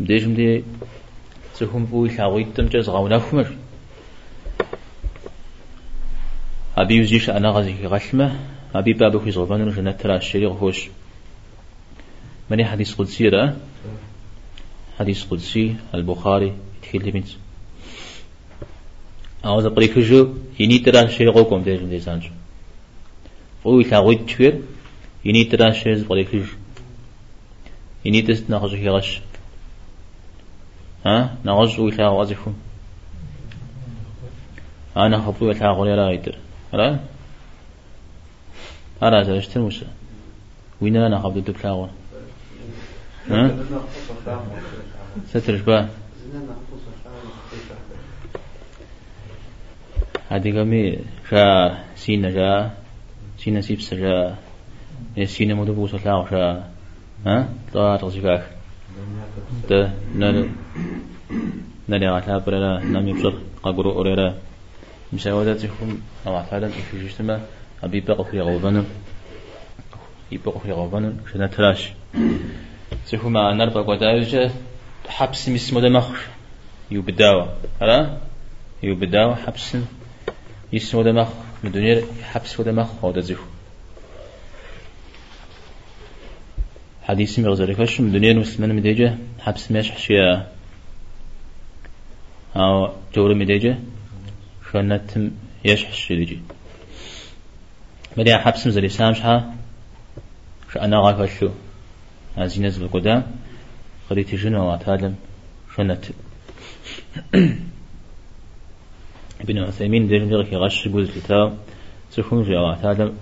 بديش مدي تكون بو يلاغر يتم جز غاونا فمر أبي يزيش أنا غزي غشمة. أبي بابا في زغبان رجنا ترى الشريق هوش مني حديث قدسي ده حديث قدسي البخاري تخيل بنت. أعوذ بريكجو يني ترى الشريق قوم ده جندي فهو يتاغوي تشوير يني ترى الشريق بريكجو يني تست ناخذ هيغش ها ناخذ ويتاغو أزفهم أنا خطوة تاغو لا يتر لا أرى زوجت موسى وين أنا قبل دبلاغة ها سترش با هذه قمي شا سينا جا سينا سيبس جا سينا مدبوس لاغ شا ها؟ طار تغزيكاك ده نال نال على برا نام يبصر قبرو أوريرا. مساواتهم أو عفالا في جسمه أبي بقى في غوبان يبقى في غوبان شنا تلاش سيكون نربا قدايجة حبس مسمو دمخش يبداوا هلا يبداوا حبس يسمو دمخ من دنيا حبس ودمخ هو دزيف حديث مغزركش من دنيا مسلمان مديجة حبس ماش حشيا أو جور مديجة شنتم يشحش لجي مريا حبس مزري سامشها شو أنا غاك شو هذه نزل قدام قريت جنو واتعلم شنت ابن عثيمين دير كي غش جوز الكتاب تفهم جا واتعلم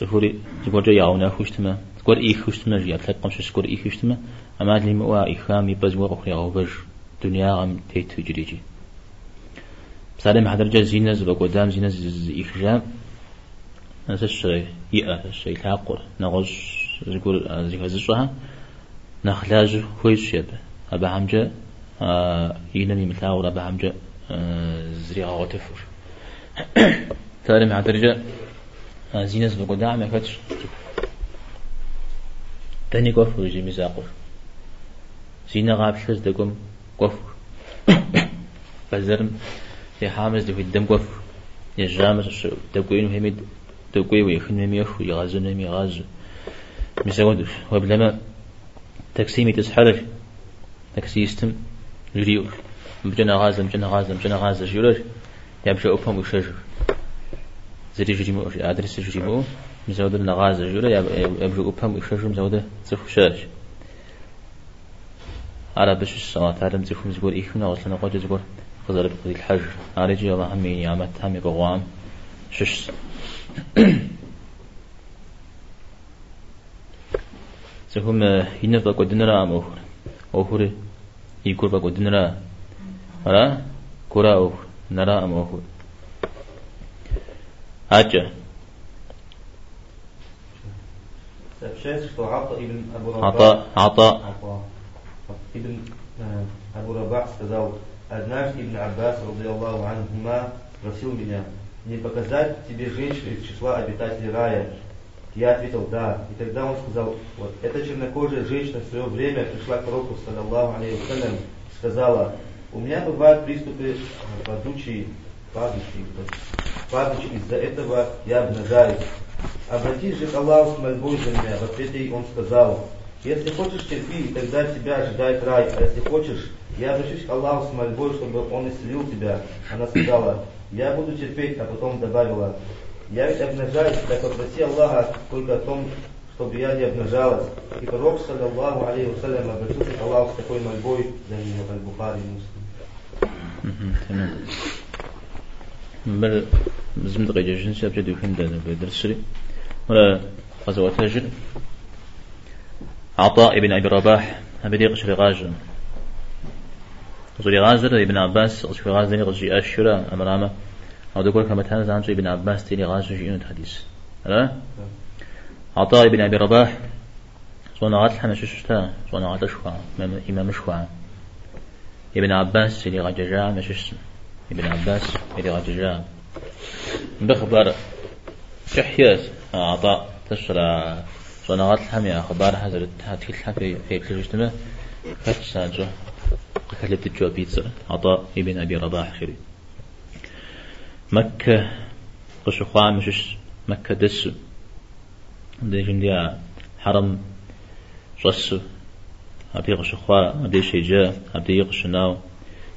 تفوري تقول جا يعونا خوشتما تقول إيه خوشتما جا تلقم شو تقول إيه خوشتما أما لي موا إخامي بزوا أخرى غوبج دنيا غم تيت جريجي بسالم حضر جا زينز بقدام زينز إخجام نفس الشيء يأ الشيء تعقل نغش يقول زي هزشها نخلاج كويس شيب أبا حمجة ينمي مثاور أبا حمجة. زريعة وتفر تالي مع درجة زينس بقداع ما كتش تاني قفر يجي مزاقر زينة غاب شخص دقم قفر فزرم في حامز دي في الدم قفر يجامس دقوين وهمي دقوي ويخن ميمي يخو يغازو نمي غازو. مسودش وبلما تكسيمي تسحرش تكسيستم جريو مجنا غازة مجنا غازة مجنا غازة. جيولر يبشا أفهم وشجر زري جري مو أدرس جري مو مزود النغازة جيولر يبشا أفهم وشجر مزود زخ شاش. على بش الصلاة تعلم زخ مزبور إخنا وصلنا قد زبور خزر بقضي الحجر على جي الله همي نعمت همي بغوام. شش. زهم ينفق قدنا أم أخر. أخر يكور بقدنا ra kura oku nara am oku Ача. Сообщается, что Ата ибн Абу Рабах, Ата, Ата. ибн Абу Рабах сказал, однажды Ибн Аббас, радиаллаху анхума, просил меня, не показать тебе женщину из числа обитателей рая. Я ответил «да». И тогда он сказал, вот эта чернокожая женщина в свое время пришла к пророку, саллаллаху алейхи сказала, у меня бывают приступы э, падучие, падучие, падучие, из-за этого я обнажаюсь. Обратись же к Аллаху с мольбой за меня. В ответ ей он сказал, если хочешь терпи, и тогда тебя ожидает рай, а если хочешь, я обращусь к Аллаху с мольбой, чтобы он исцелил тебя. Она сказала, я буду терпеть, а потом добавила, я ведь обнажаюсь, так попроси Аллаха только о том, чтобы я не обнажалась. И пророк, саллаллаху алейхи вассалям, обратился к Аллаху с такой мольбой за нее, аль-Бухари муслим. تمام. بل زم دقيقة جنسي أبجد يكون ده بدرس سري ولا غزوة هجر عطاء ابن أبي رباح أبدي قشري غاجر قشري غازر ابن عباس. قشري غازر قشري أشرا أمرامة أو دقول كما تهانز عن ابن عباس تيلي غاجر جيون حديث لا عطاء ابن أبي رباح. صنع غات الحمى ششتا صنع غات أشوى إمام أشوى ابن عباس اللي غججا مش ابن عباس اللي غججا بخبر شحيات عطاء تشرع صناعات الحمي أخبار حضرت هاتي الحمي في بلجتمة فتش سانجو خلت الجوا بيتزا عطاء ابن أبي رباح خيري. مكة قشخوا مش مكة دس. دي جنديا حرم رسو أبدي قشخوا أبدي شيجا أبدي يقشناو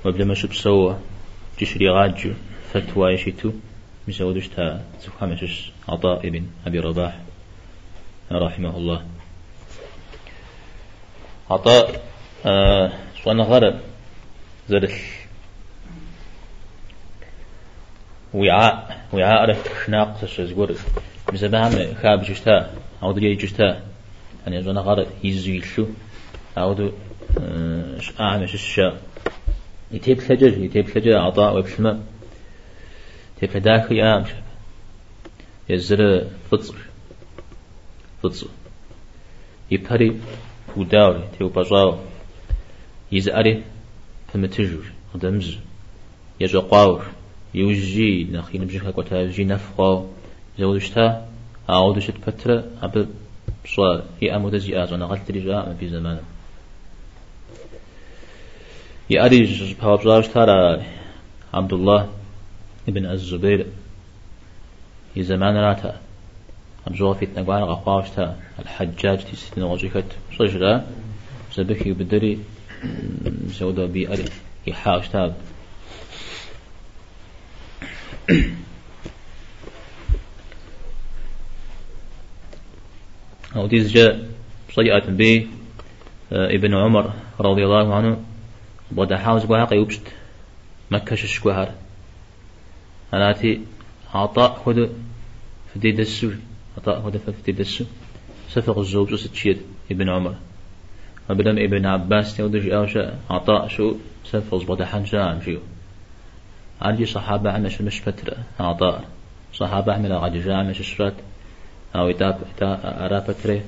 وبلا ما سوا تشري غاجو فتوى يشيتو مزودش تا زخوا مش عطاء ابن أبي رباح رحمه الله. عطاء آه صوانا غرب زرث وعاء وعاء رف شناق تشزقور مزبام خاب جشتا أو دليل جشتا يعني زوانا غرب يزيلشو أو دو أعمش الشاء يتيب ثجر يتيب ثجر عطاء وبشما تيب داخل أمش يزر فطر. فطر. يبهري وداوري تيو بجاو يزأري فمتجر دمز يجو قاور يوجي نخي نبجيك كوتا يوجي نفقو زودشتا أعود شت فترة أب صار. هي أمود زي أزونا غلط رجاء في زمان يأري بهابزاوش ترى عبد الله ابن الزبير في زمان راتا أبزوغ في تنقوان غخواوشتا الحجاج تيستن وجهت صجرة زبكي بدري زودا بي أري يحاوشتا أو ديز جاء صيئة بي ابن عمر رضي الله عنه بدا حاوز بواقع يبشت مكة ششكوهر أناتي عطاء هدو فدي دسو عطاء هدو فدي دسو سفق الزوج وستشيد ابن عمر. وبدم ابن عباس تودج أوشا عطاء شو سفق بدا حنجا عن جيو عندي صحابة شو مش فترة عطاء. صحابة عملا غادي جامع مش شرات أو إتاب إتا أرا فترة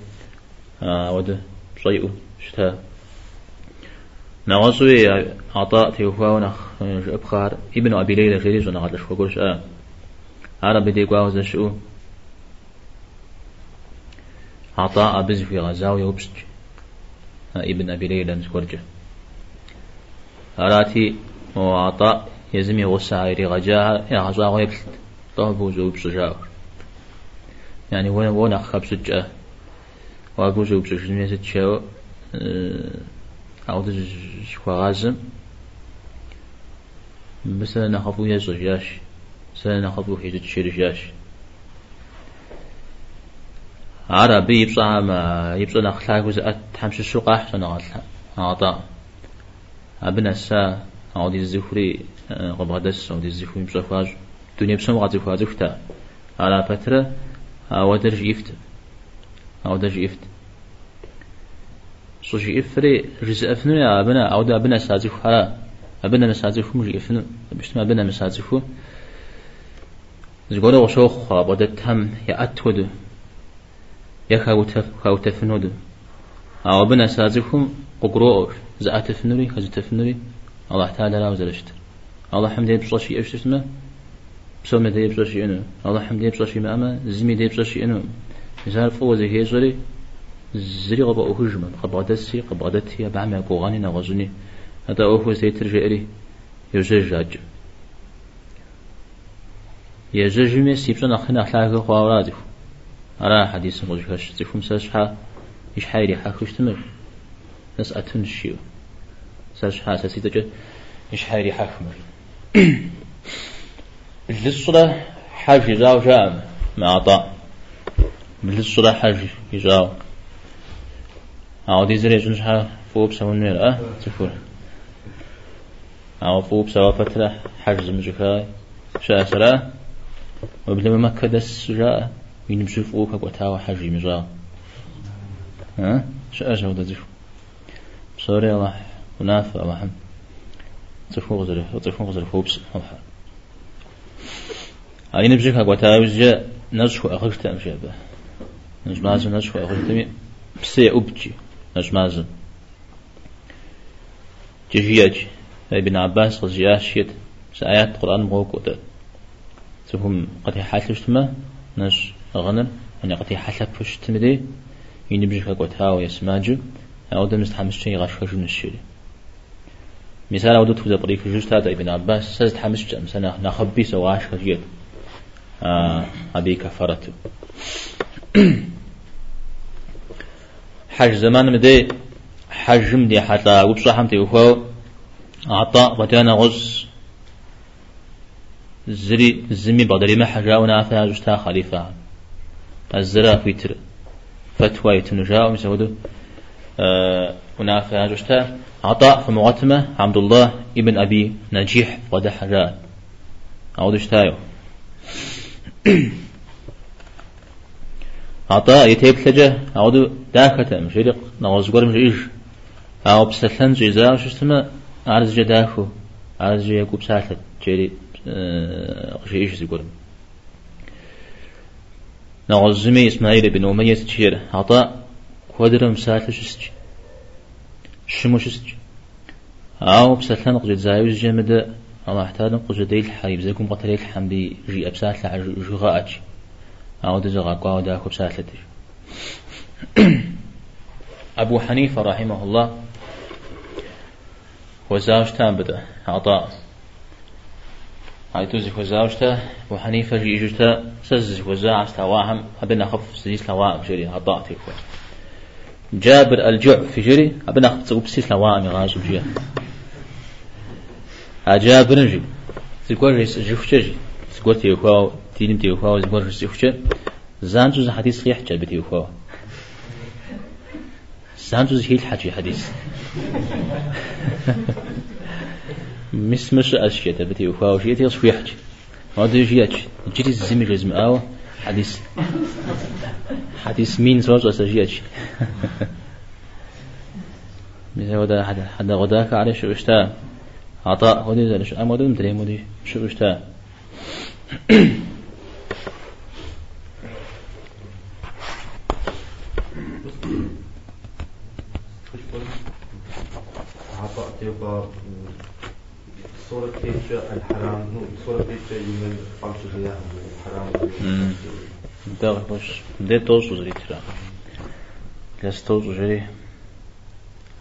ود شيء شتا. نغصوي عطاء تيوفا ونخ أبخار. ابن أبي ليلى زنا غادش وقولش آه. عربي دي قواو زشو عطاء بز في غزاو يوبست ابن أبي ليلى مزورجة أراتي وعطاء يزمي وسائر غجاها يا غزاو يبست طهبو زوب سجاور يعني وين وين أخاب سجأ وأبو زوب سجاور أو غازم. بس نخبو يزجاش سنة خبو حيجت شرجاش عربي يبصع ما يبصع نخلاق وزأت تحمش السوق أحسن عطاء أبنا السا عودي الزفري قبادس عودي الزفري يبصع فاج دنيا بسم غادي فاج فتا على فترة أو درج يفت. أو درج يفت. صوشي إفري رزق أفنو يا أبنا أو دا أبنا سازف حرا أبنا مسازف مجي إفنو بشتما أبنا مسازفو زغورا وشوخ بدت هم يا أتود يا خوتف خوتفنود أو بنا سازفهم ققرو زعت فنوري خز تفنوري الله تعالى لا وزلشت الله حمد يبصر شيء إيش اسمه بسوم ده يبصر شيء إنه الله حمد يبصر شيء ما أما زمي ده يبصر شيء إنه مثال فوز هي زري زري قبا أهجم قبا دسي قبا دتي نغزني هذا أهو سيترجع لي يرجع يججمي سيبسون أخنا أخلاق خوارادف أرى حديث مجهش تفهم ساشحا إيش حيري حاكوش تمر. ناس أتنشيو ساشحا ساسيتك إيش حيري حاكمر للصلاة حاج يجاو جام. مع عطاء. للصلاة حاج يجاو عودي زري جنشحا فوق سوون نير أه تفور أو فوق سوا فترة حاج زمجكاي شاسرة وبلما ما كدس جاء ينمشي فوق وتاو حجي مجا ها ودا زفو بصوري الله ونافع الله حم تفو غزر تفو غزر فوبس الله أي نبجيك هقوا تاو جاء نجحو أخش تأمشي به نجمازن نجحو أخش تأمي بسي أبجي نجمازن جهياج ابن عباس غزياشيت سآيات القرآن موقوتة تهم قد حالش تما نش غنر يعني قد حالك فش تمدي ينبجك قد هاو يسماجو. أو دم استحمس شيء غاش خشو نشيري. مثال أو دتوزا بريك جوز هذا ابن عباس. سز تحمس جم سنة نخبي سواش خجيت آه أبي كفرته حج زمان مدي حجم دي حتى وبصحم تيوفو عطاء بدانا غز. زري زمي بدري ما حاجة ونافع جستا خليفة. الزرا فيتر فتوى يتنجا ومسود أه ونافع جستا عطاء في مغتمة عبد الله ابن أبي نجيح ودا حاجة أو دشتايو عطاء يتيب ثجة أو داكة مشرق نوزقور مجيج أو بسلن شو اسمه عرض جداكو عرض جيكو بسالت جري غشي إيش يقول نغزمي إسماعيل بن أمية تشير عطاء قدر مساعد شسج شمو شسج أو بساتلان قجد زايوز جمد أو احتاج قجد ديل حريب زيكم قتليل حمدي جي أبسات لعجغاء أو دزغا قاو داكو بسات أبو حنيفة رحمه الله وزاوجتان بدا عطاء. هاي توزي وزاوجته وحنيفة جي إجوجته سز وزاع استواهم أبنا خف سيس لواء جري عطاء تيكو جابر الجع في جري أبنا خف سيس لواء مغاز جيا جابر نجي. تقول ريس جفشة جي. تقول تيكو تينم تيكو تقول ريس جفشة زانجوز حديث خيح جاب تيكو زانجوز هيل حاجي حديث مش مش أشياء تبتي وفاو شيء تيص في حج ما أدري شيء جري الزمي جزم أو. حديث حديث مين صوت أسجياتش مثل هذا حدا حدا غداك على شو اشتا عطاء هودي زال شو أمودي مدري مودي شو اشتا عطاء تبقى صورة كيف الحرام نو صورة كيف يمن خمس غياه الحرام ده خوش ده توز وزري ترى. لس توز وزري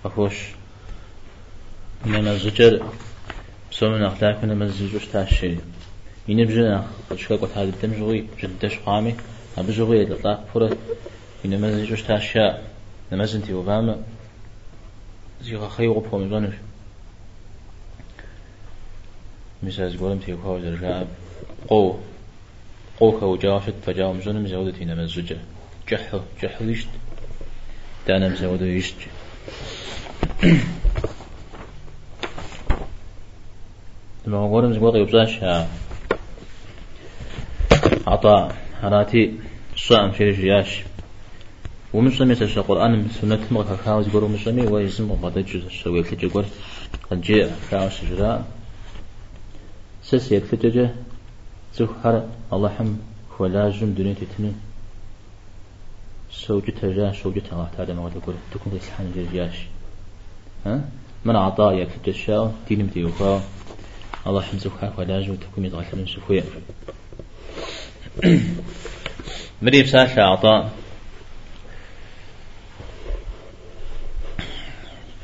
أخوش. من الزجر سومن أخلاق من المزجوش تاشي. يني بجنا شكا قد هذا الدم جوي جدش قامي. أبو جوي لطاق فرة يني مزجوش تاشا نمزنتي وباما زيغا خيوغ بهم جانش مساز قولم تيكوا وزرجاء قو. قو كو جاشت فجاو مزون مزودتي نمزجة جحو جحو يشت دانا مزودو يشت لما قولم زقوق يبزاش عطاء هراتي صام في رجياش ومسلمي تشا القرآن سنة مغا خاوز قرو مسلمي ويزم غدا جزء شوي تجور قد جاء خاوز جراء سس يتلجج زخر الله حم ولازم دنيا تتنين سوجة تجا سوجة الله تعالى ما تقول تكون تسحن جرجاش. ها؟ من عطاء يكتج الشاو دين متيوفا الله حم زخر ولازم تكون يتغلب سفويا مريم ساشا عطاء.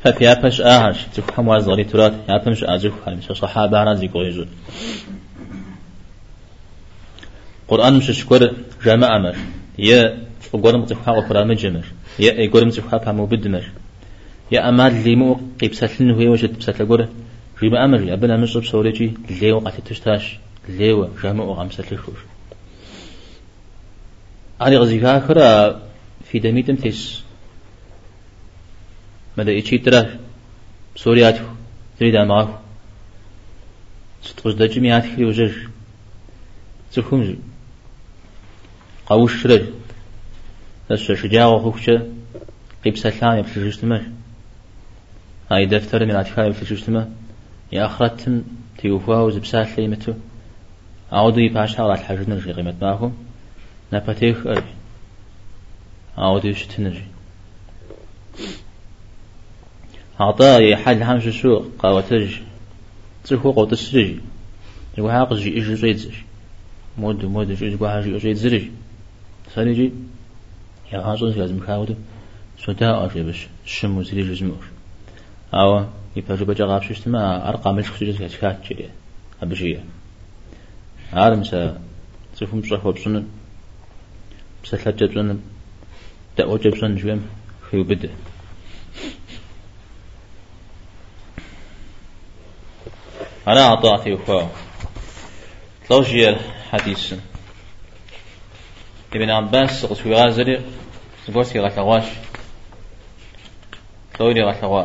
ففي أبش آهش تكو حمواز غري ترات يابمش آجوك مش صحابة رازي قويزون قرآن مش شكر جامع أمر. يا قرم تفحى قرآن مجمر. يا قرم تفحى فهمو بدمر. يا أمال ليمو قيب ساتلن هو وجد بساتل قرى جيما أمر. يا بنا مصب سوريجي ليو قاتل تشتاش. ليو جامع وغام ساتل خوش أنا غزيفا خرا في دميتم تيس ماذا إيشي ترى سورياتو تريد معه ستقص دجمي هاتك وجر تفهم قوش رج بس شجاع وخوشة قيب سلام يبتلش تمر هاي دفتر من عتفا يبتلش تمر يا أخرتم تيوفوا وزبسات ليمتو عودوا يباشا على الحاجة نرجي قيمة معهم نبتيخ أرجي عودوا يشتنرجي عطا يحل همش شو قاوتج تخو قوت السرج يقول حاق جي إيش زيد مود مود جي يقول حاجة زيد زرج سالجي يا غاصون لازم كاودو سودا أشي بس شمو زري جزمور أو يبقى بجا غابش استماع أرقام الشخص جزء كات جي أبجيه عالم سا تفهم صحوة بسنن بسلحة بسنن دعوة بسنن جوام في بده أنا أعطاتي وفاو تلوجي الحديث ابن عباس في غازري قلت في غتغواش تلوري غتغوا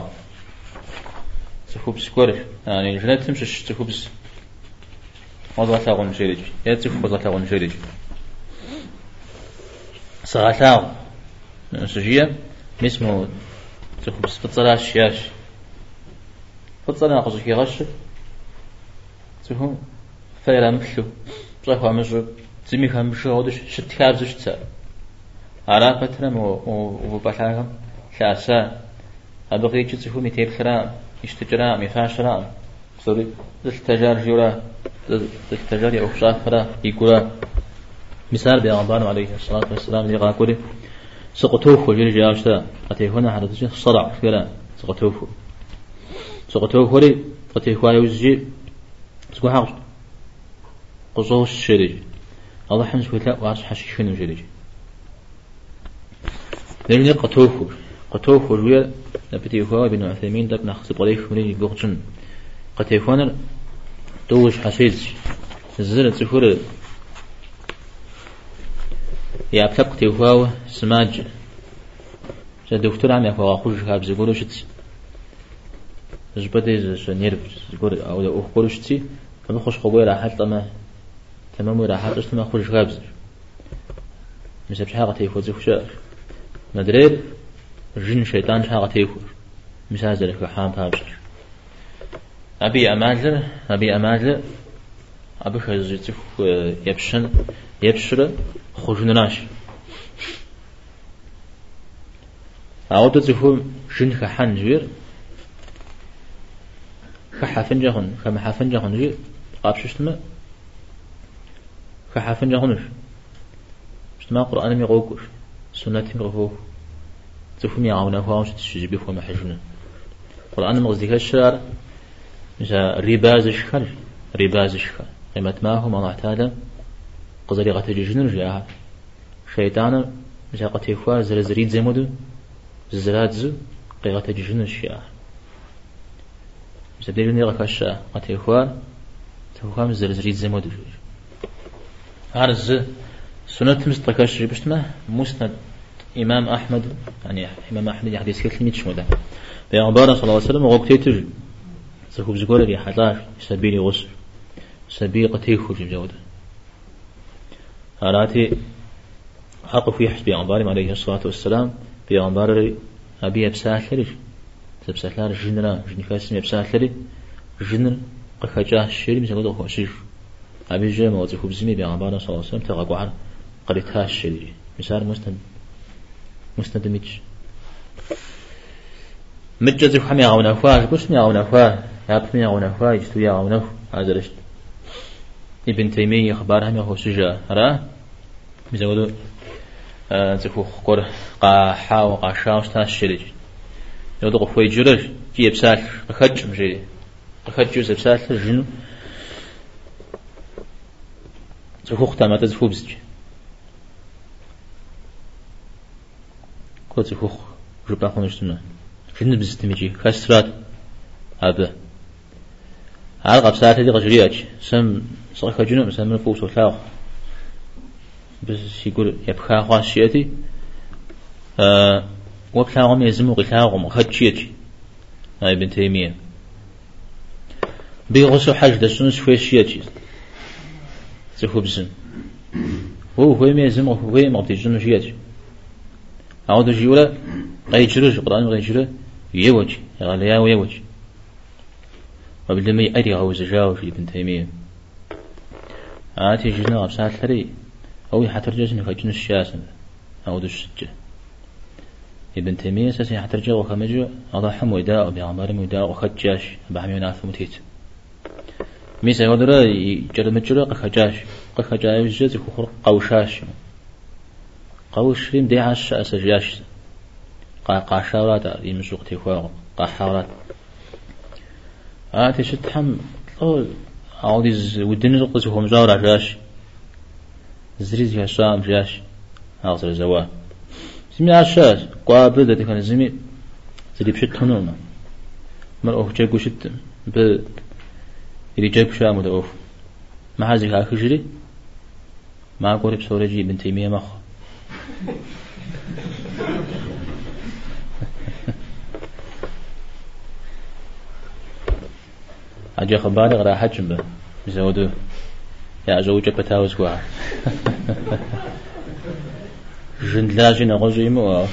تخبز كور يعني جنات تمشي تخبز وضع تاغون شيرج يا تخبز تاغون شيرج صغتاغ سجية اسمه تخبز فتصلاش ياش فتصلا قصدي غش تهم فيرا مشلو بصحوا مشو تمي كان مشو ودش شت كاب زشتا على فترة مو وبحاهم شاسا أبغي تشوفوا ميتين خرام يشتجرا ميفاشرا سوري التجار جورا التجار يوفشا فرا يقولا مثال بيغمبان عليه الصلاة والسلام اللي قاكولي سقطوه وجل جاشتا أتي هنا حدث صرع كلا سقطوه سقطوه ولي أتي هوا يوزجي سكو حاش قصوش شريج الله حنس ولا واس حش شنو شريج لأن قطوفو قطوفو ويا نبتي هو بن عثيمين دب نخص بريك مني بوقتن قتيفون توش حسيد زر تفور يا بتبق تيفاو سماج دكتور عم يفوا خوش هاب زغورو شت زبدي ز نيرف زغور أو أو شتي أما خوش قبوي راح تما تمام راح تشت ما خوش غابز. مش بحاجة تيفو زي خشاش مدرير جن شيطان حاجة تيفو مش هذا لك حام تابشر أبي أمازل أبي أمازل. أبي خزيتك يبشن يبشر خجن ناش أعود تفهم جن خحن جير. خحفن جهن خمحفن جهن جير. قابشتما كحافن جهنش شتما قرآن ميغوكوش سنة ميغوكوش تفهم يعاونا هواوش تشجبه وما حجنا قرآن مغزيك الشرار جا رباز الشكل رباز الشكل قيمة ما هو الله تعالى قزري غتجي جنر جاها. شيطان جا قتيفوا زرزريد زمدو زرات زو قيغة جنر شيا زبدي جنر غكاشا قتيفوا تفهم زرزريت زي مودو عرز سنة مستقاش بشتما مسند إمام أحمد يعني إمام أحمد يحدث كتلمية شمودا. بيغمبار صلى الله عليه وسلم وقتيتج سكوب زقول لي حلاش سبيلي غسل سبيل قتيخو جودا هراتي حق في حسب بيغمبار عليه الصلاة والسلام. بيغمبار أبي أبساثري تبساثلار جنرا جنكاسم أبساثري جنر قخجاه الشيري مثل قد أخوشيش أبي جاء موزي خبزمي بيغمبار صلى الله عليه وسلم تغاقوا عن قريتها الشيري مثال مسند مسند ميج. مجزي حمي غونا فاه كش مي غونا فاه يا بمي غونا فاه يشتو يا غونا هذا رشت ابن تيمية أخبار هم هو سجا را مزودو تكو خقر قاحا وقاشا وستاس شريج يودو قفوي جرج جي بسال قخج مجري قخج جوز بسال جنو تكو ختامات تزفو بزج كو تكو جبا خونشتنا جنو بزتمجي كسرات هذا هذا قبسات هذه غجرياج سم صح جنو مثلا من فوق سوتلاو بس يقول يبخا خاصيتي آه وبلاغم يزمو قلاغم خدشيتي هاي ابن تيمية بيغسو حاج دسونس فيشيتي زخو بزن. هو هو ميزم هو مغتي جنو شيتي عود جيولا غي جرج قرآن غي جرج يوجي يغاليا ويوجي وبالدمي أري غوز جاوش ابن تيمية. آتي جنا غبسات ثري أو يحترجز نخجن الشاسن. أو دش سجة ابن تيمية ساسي يحترجز وخمجو أضحى مويداء بيعمار مويداء وخجاش بحمي ناث متيت. ميسا يودرا يجرد مجرى قخجاش قخجاش جز خخر قوشاش. قوش ريم دي عاش أسجاش قا قاشارات يمسوق تيخوا قاحارات آتي شتحم عودي ودني زقز هو مزار عجاش زريز يا شام جاش. هاغسر زوا. زمي عشاش قابل ده كان زمي زري بشت هنوما مر أوف جاكو شت ب جاك شام ده أوف ما هذه هاكجري ما قرب سورجي بن تيمية مخ أجا خباري غرا حجم به زودو يا زوجة بتاوز كوا جند لاجن غزو يمو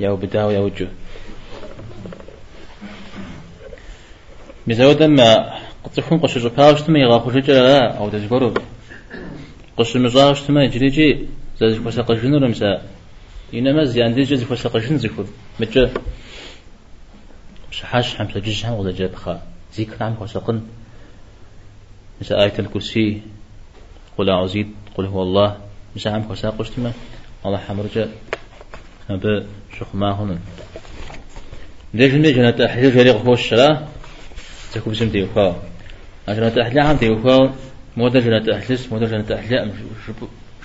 يا بتاو يا وجو مزود ما قطفون قش جباوش تما يغا خوش جرا أو تزغرو قش مزاوش تما يجريجي زاد فسا قشنو رمسا إنما زيان دي جزي فسا قشن زكو متجا. شحاش حمسا جيش هم ولا جاب خا. ذكر عم وسقن مثل آية الكرسي. قل أعوذ قل هو الله. مثل عم وساق قشتما الله حمرجا أبا شخ ما هنا ليش جنة أحلى جريق هو الشلا تكو بسم تيوخا جنة أحلى عم تيوخا مودا جنة أحلس مودا أحلى أم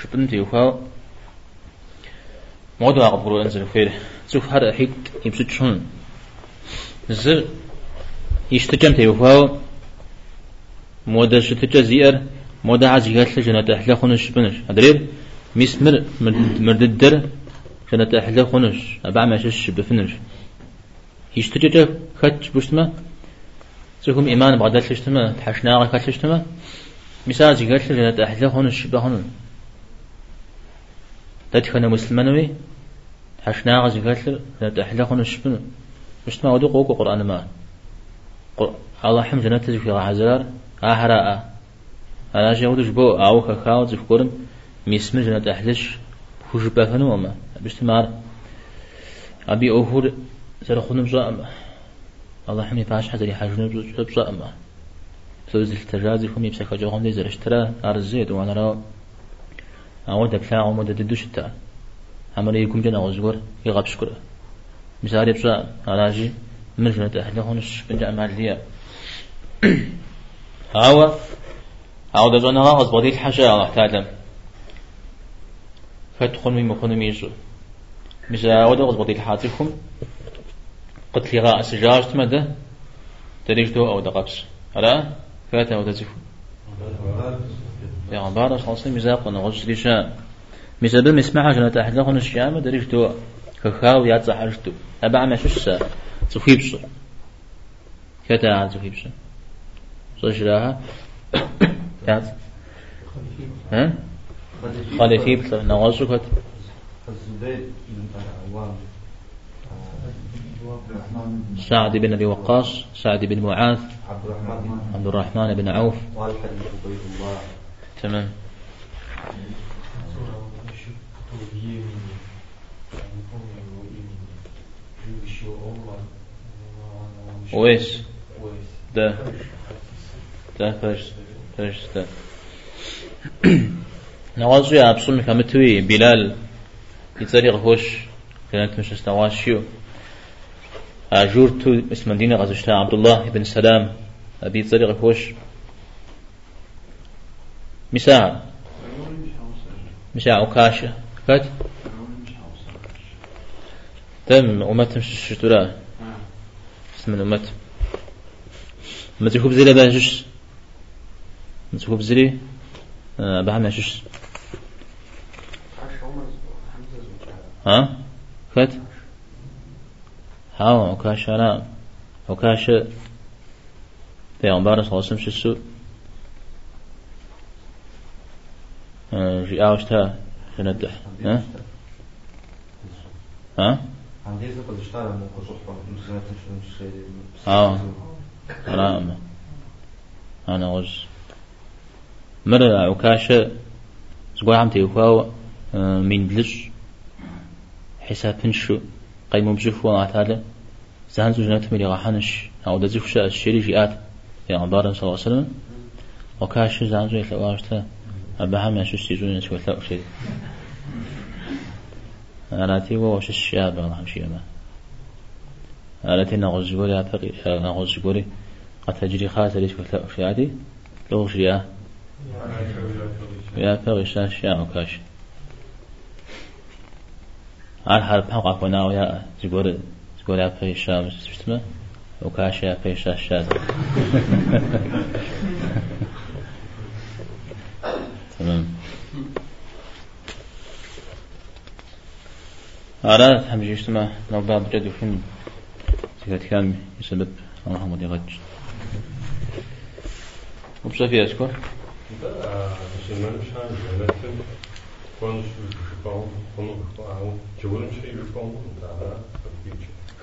شبن تيوخا مودا أقبرو أنزل خير. سوف هذا أحيد يمسد شون. زر يشتجم تيوفاو مودا شتجا زير مودا عزي هاتل جنة أحلى خنش بنش. أدرير مسمر مرددر جنة أحلى خنش. أبع ما شش بفنش. يشتجا خت بشتما سيكم إيمان بغداد لشتما تحشنا غاك لشتما مثال زي هاتل جنة أحلى خنش بهن تدخل مسلمانوي حشنا غازي هاتل جنة أحلى خنش بنش مش ما ودو قوق قرآن ما. الله حم جنة في عزار أحراء أنا جاودش بو أو خاو تذكرن ميسم جنة أحلش خوش بفنو أما. بشتمار أبي أهور سر خنم أما. الله حمي باش حزري حجنو بزا أما. سوز التجازي خم يبسك جوهم دي زرشترا أرزيد وأنا را أود بلا عمود ددوش تا. همرا يكون جنا غزور يغاب شكره مثال بسا علاجي مرجنة أهل هونش بنجا مالية هاوا هاو دزونا غاز بديل حاجة الله تعالى فتخون مي مخون ميزو مثال هاو دغز بديل حاتكم قتل غاء سجاج تمدى تريجتو أو دقبس ألا؟ فاتا وتزفو يا عبارة خاصة مزاق ونغش ليشا مزابل مسمعها جنة أحد لغن الشيامة دريش دو كخاو ياتزا حرشتو أبع ما شوش سا تخيبش كتا عاد تخيبش صوش لها يات ها؟ خليفي. بس نغش كت الزبير بن عوام سعد بن أبي وقاص سعد بن معاذ عبد الرحمن بن عوف. تمام. ويس ده. ده فرش فرش ده نوازو يا كمتوي بلال. يتزرق هوش كانت مش استواشيو. أجورتو اسم مدينة غزشتا عبد الله بن سلام أبي تزرق هوش مساعة مساعة وكاشة فات. تم أمت مش الشتورة اسم الأمت ما تكوب زلي بانجش ما تكوب زلي بعمل شش. ها؟ فات. ها وكاشة لا وكاشة پیغمبر صلی الله علیه و شسو جي اوشتا جندح ها؟ ها عندي زكاة اشتغل من قصوص مسلمات مش آه. رائما أنا غز مرة عكاشة زقول عم تيوكاو من بلش حساب نشو قيمو بجفو عتالة زهان زوجنات ملي غحنش أو دزيف شاء الشري جيات يا عبارة صلى الله عليه وسلم. وكاش زهان زوجة لواشتا أبها ما شو سيزون يسوي ثلاث شيء أنا تي وش الشاب شيء ما أنا تي نغز قولي أبقي نغز قولي قد تجري خاطر يسوي ثلاث شيء عادي لو شيء يا بقي شاش يا وكاش على حرب حق أكونا ويا زقول زقول أبقي شام شتما وكاش يا بقي شاش شاز تمام أراد هم جيشتما نوبا بجد فين زكاة كام يسبب اللهم دي غج وبصفي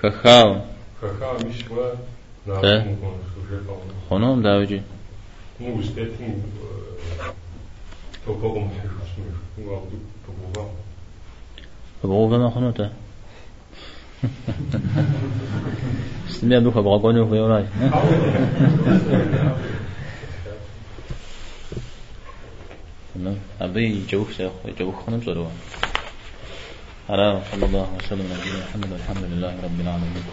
أشكر خخاو خنوم داوجي Ну, естественно, то Богом смех, побував. فبغوفا ما خنوتا استمع بك بغاقوني في يوراي تمام أبي جوف سيخ جوف خنم صلوا على صلى الله وسلم نبينا محمد الحمد لله رب العالمين.